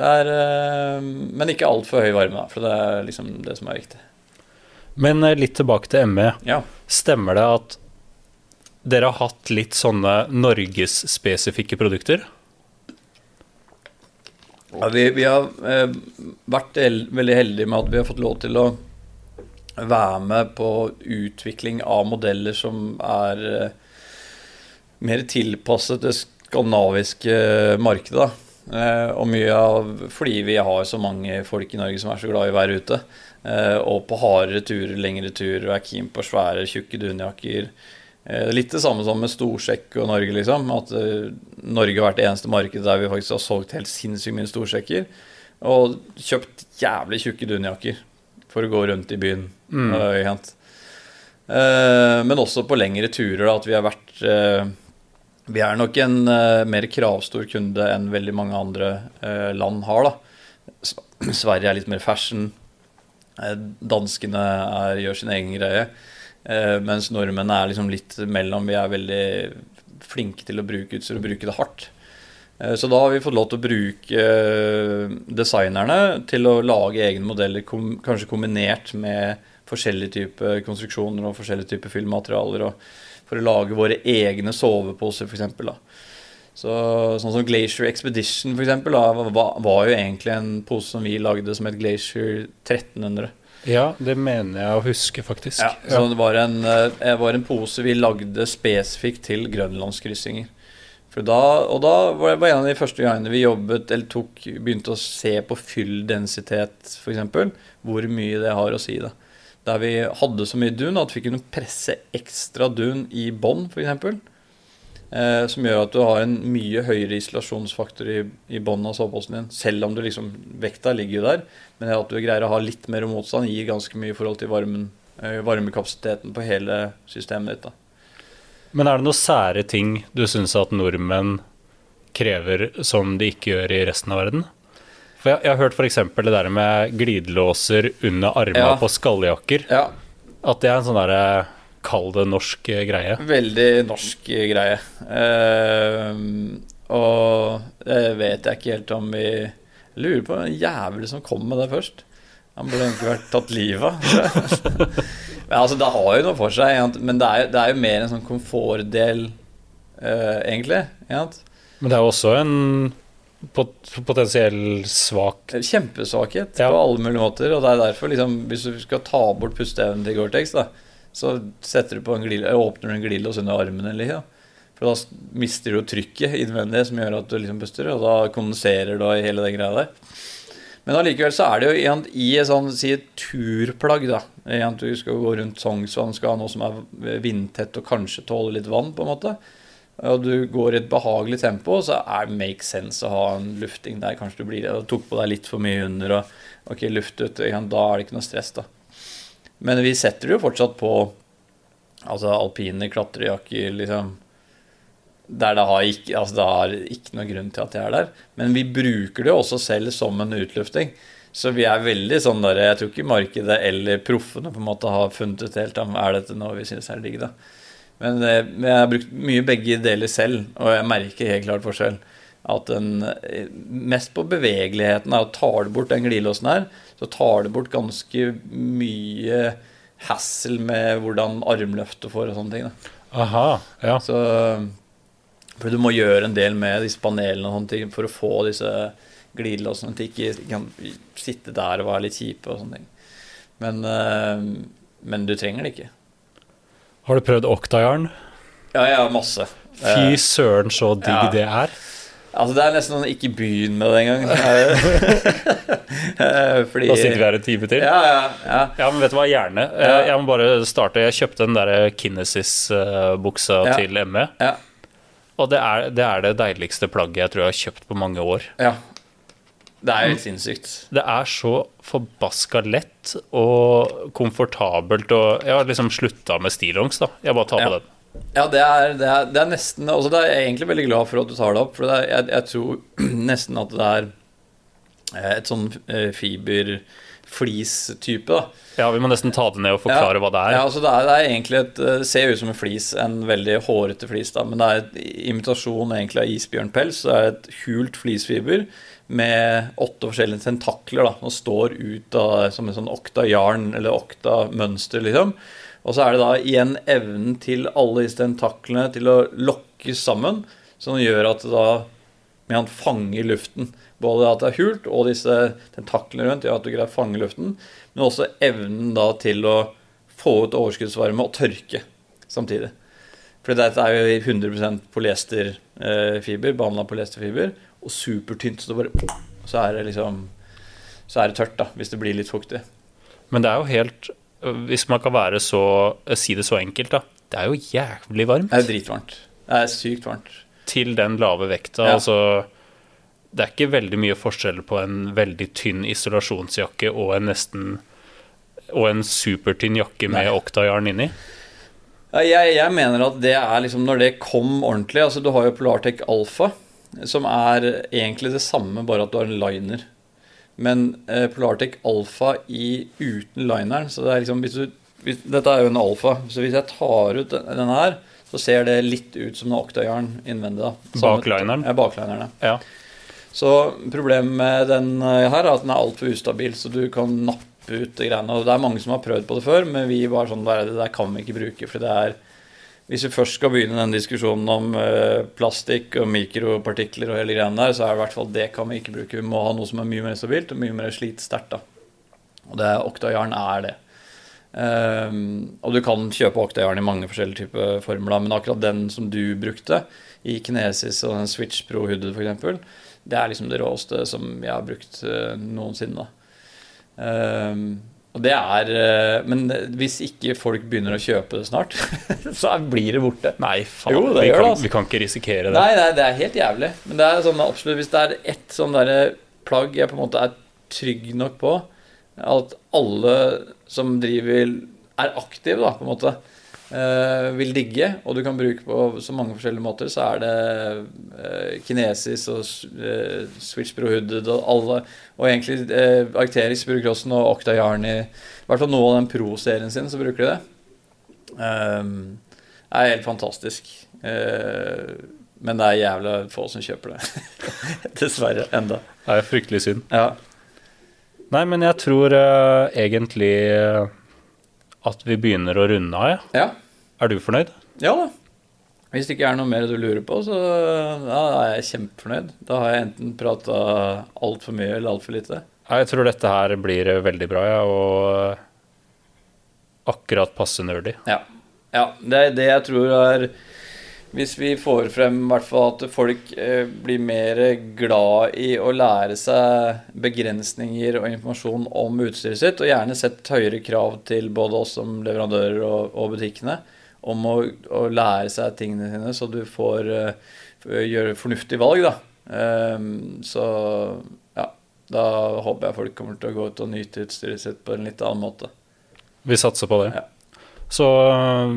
Det er uh, Men ikke altfor høy varme, for det er liksom det som er viktig. Men uh, litt tilbake til ME. Ja. Stemmer det at dere har hatt litt sånne norgesspesifikke produkter? Ja, vi, vi har eh, vært veldig heldige med at vi har fått lov til å være med på utvikling av modeller som er eh, mer tilpasset det skandinaviske markedet. da. og mye av fordi vi har så mange folk i Norge som er så glad i å være ute. Eh, og på hardere turer, lengre turer, og er keen på svære, tjukke dunjakker. Eh, litt det samme som med Storsekk og Norge, liksom. At Norge har vært det eneste markedet der vi faktisk har solgt helt sinnssykt mye storsekker. Og kjøpt jævlig tjukke dunjakker for å gå rundt i byen. Mm. Men også på lengre turer, da, at vi har vært Vi er nok en mer kravstor kunde enn veldig mange andre land har, da. Sverige er litt mer fashion. danskene er, gjør sin egen greie. Uh, mens nordmenn er liksom litt mellom. Vi er veldig flinke til å bruke utstyr og bruke det hardt. Uh, så da har vi fått lov til å bruke uh, designerne til å lage egne modeller, kom, kanskje kombinert med forskjellige typer konstruksjoner og forskjellige typer fyllmaterialer. For å lage våre egne soveposer, f.eks. Så, sånn som Glacier Expedition for eksempel, da, var, var jo egentlig en pose som vi lagde som het Glacier 1300. Ja, det mener jeg å huske, faktisk. Ja, så det var en, eh, var en pose vi lagde spesifikt til grønlandskryssinger. Da, og da var det en av de første gangene vi jobbet eller tok, begynte å se på fylldensitet, f.eks. Hvor mye det har å si. da. Der vi hadde så mye dun at vi kunne presse ekstra dun i bånn, f.eks. Eh, som gjør at du har en mye høyere isolasjonsfaktor i, i bånn av soveposen din. Selv om du liksom, vekta ligger jo der, men at du greier å ha litt mer motstand, gir ganske mye i forhold til varmen, eh, varmekapasiteten på hele systemet ditt. da. Men er det noen sære ting du syns at nordmenn krever som de ikke gjør i resten av verden? For Jeg, jeg har hørt f.eks. det der med glidelåser under armene Ja. på skalljakker. Ja, At det er en sånn derre kall det norsk eh, greie. Veldig norsk greie. Uh, og det vet jeg ikke helt om vi Lurer på en jævel som kom med det først. Han burde egentlig vært tatt livet av. men altså, det har jo noe for seg, men det er, jo- det er jo mer en sånn komfortdel, uh, egentlig. Men det er jo også en potensiell svak Kjempesvakhet Ja. på alle mulige måter. Og det er derfor, liksom, hvis du skal ta bort pusteevnen til Gore-Tex, så setter du på en glill, åpner du en glill og sender armen. Eller, ja. For da mister du trykket innvendig som gjør at du liksom puster, og da kondenserer du i hele den greia der. Men allikevel så er det jo en, i et sånn, si et turplagg, da. i at Du skal gå rundt Sognsvann, skal ha noe som er vindtett og kanskje tåler litt vann, på en måte. Og du går i et behagelig tempo, så er det make sense å ha en lufting der. Kanskje du blir, tok på deg litt for mye under, og ok, luft ut. Ja, Da er det ikke noe stress, da. Men vi setter det jo fortsatt på altså alpine klatrejakker, liksom. Der det har ikke, altså det har ikke noe grunn til at jeg er der. Men vi bruker det også selv som en utlufting. Så vi er veldig sånn der Jeg tror ikke markedet eller proffene på en måte har funnet ut helt om er dette noe vi syns er digg, da. Men eh, jeg har brukt mye begge deler selv, og jeg merker helt klart forskjell. At den eh, Mest på bevegeligheten er å tar du bort den glidelåsen her, så tar du bort ganske mye hassle med hvordan armløftet får og sånne ting. da. Aha, ja. Så For du må gjøre en del med disse panelene og sånne ting for å få disse glidelåsene til ikke kan sitte der og være litt kjipe og sånne ting. Men, eh, men du trenger det ikke. Har du prøvd Octajarn? Ja, ja, masse. Fy Eh, søren, så digg ja. det er. altså Det er nesten sånn ikke begynn med det engang. Eh, Fordi Da sitter vi her en time til. Ja, ja, ja. Ja, men vet du hva, gjerne. Eh, Jeg må bare starte. Jeg kjøpte den der Kinesis-buksa til ME. ja, Og det er, det er det deiligste plagget jeg tror jeg har kjøpt på mange år. ja. Det er helt sinnssykt. Det er så forbaska lett og komfortabelt, og jeg har liksom slutta med stillongs, da. Jeg bare tar på Ja. den. Ja, det er, det er, det er nesten altså det er Jeg egentlig veldig glad for at du tar det opp. For er, jeg, jeg tror nesten at det er eh, et sånn eh, fiberflis-type. da Ja, vi må nesten ta det ned og forklare hva det er. Ja, altså det, er, det er egentlig et Det ser ut som en flis, en veldig hårete flis, da, men det er et imitasjon egentlig av isbjørnpels. Det er et hult flisfiber med åtte forskjellige tentakler da, og står ut av, som en sånn okta-jarn eller okta-mønster, liksom. Og så er det da igjen evnen til alle disse tentaklene til å lokkes sammen, som gjør at det da med han fanger luften. Både at det er hult og disse tentaklene rundt gjør at du greier å fange luften, men også evnen da til å få ut overskuddsvarme og tørke samtidig. For dette er jo 100% polyesterfiber, behandla polyesterfiber, og supertynt, så det bare Så er det liksom Så er det tørt, da, hvis det blir litt fuktig. Men det er jo helt Hvis man kan være så si det så enkelt, da. Det er jo jævlig varmt Det er dritvarmt. Det er sykt varmt. til den lave vekta. Ja. Altså Det er ikke veldig mye forskjell på en veldig tynn isolasjonsjakke og en nesten Og en supertynn jakke med Nei. oktajarn inni. Ja, jeg, jeg mener at det er liksom når det kom ordentlig Altså, du har jo Polartec Alpha, som er egentlig det samme, bare at du har en liner. Men eh, Polartec Alpha i, uten lineren Så det er liksom hvis du, hvis, Dette er jo en alfa, så hvis jeg tar ut den- denne her, så ser det litt ut som en oktajarn innvendig. da. Bak lineren? Ja, baklineren. ja. Så problemet med den eh, her er at den er altfor ustabil, så du kan nappe ut greiene. Og det er mange som har prøvd på det før, men vi var sånn det der kan vi ikke bruke, for det er hvis vi først skal begynne den diskusjonen om eh, plastikk og mikropartikler og hele greiene der, så er det i hvert fall det kan vi ikke bruke. Vi må ha noe som er mye mer stabilt og mye mer slitsterkt. Og det oktajern er det. Um, og du kan kjøpe oktajern i mange forskjellige typer formler, men akkurat den som du brukte i Kinesis og den Switch Pro Hooded f.eks., det er liksom det råeste som jeg har brukt eh, noensinne. da. Og det er eh, Men hvis ikke folk begynner å kjøpe det snart, så blir det borte. Nei, faen. Jo, vi, kan, altså. vi kan ikke risikere det. Nei, nei, det er helt jævlig. Men det er sånn absolutt hvis det er ett sånn derre plagg jeg på en måte er trygg nok på at alle som driver er aktive, da, på en måte, eh, vil digge, og du kan bruke på så mange forskjellige måter, så er det eh, Kinesis og eh, Switch Pro Hooded og alle Og egentlig eh, Arcteryx bruker også noe Octajarn i I hvert fall noe av den Pro-serien sin, så bruker de det. Det er helt fantastisk. Eh, men det er jævla få som kjøper det. Dessverre. Enda. Det er fryktelig synd. Ja. Nei, men jeg tror eh, egentlig eh, at vi begynner å runde av, ja. ja. Er du fornøyd? Ja da. Hvis det ikke er noe mer du lurer på, så ja, er jeg kjempefornøyd. Da har jeg enten prata altfor mye eller altfor lite. Ja, jeg tror dette her blir eh, veldig bra, ja, og akkurat passe nerdy. Ja. ja. Det er det jeg tror er Hvis vi får frem i hvert fall at folk eh, blir mer glad i å lære seg begrensninger og informasjon om utstyret sitt, og gjerne sett høyere krav til både oss som leverandører og, og butikkene om å, å, lære seg tingene sine, så du får eh, gjøre fornuftige valg, da. Um, så ja, da håper jeg folk kommer til å gå ut og nyte utstyret sitt på en litt annen måte. Vi satser på det. Ja. Så eh,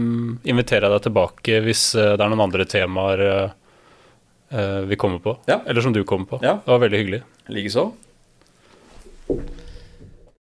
inviterer jeg deg tilbake hvis eh, det er noen andre temaer eh, vi kommer på. Ja. Eller som du kommer på. Ja. Det var veldig hyggelig. Likeså.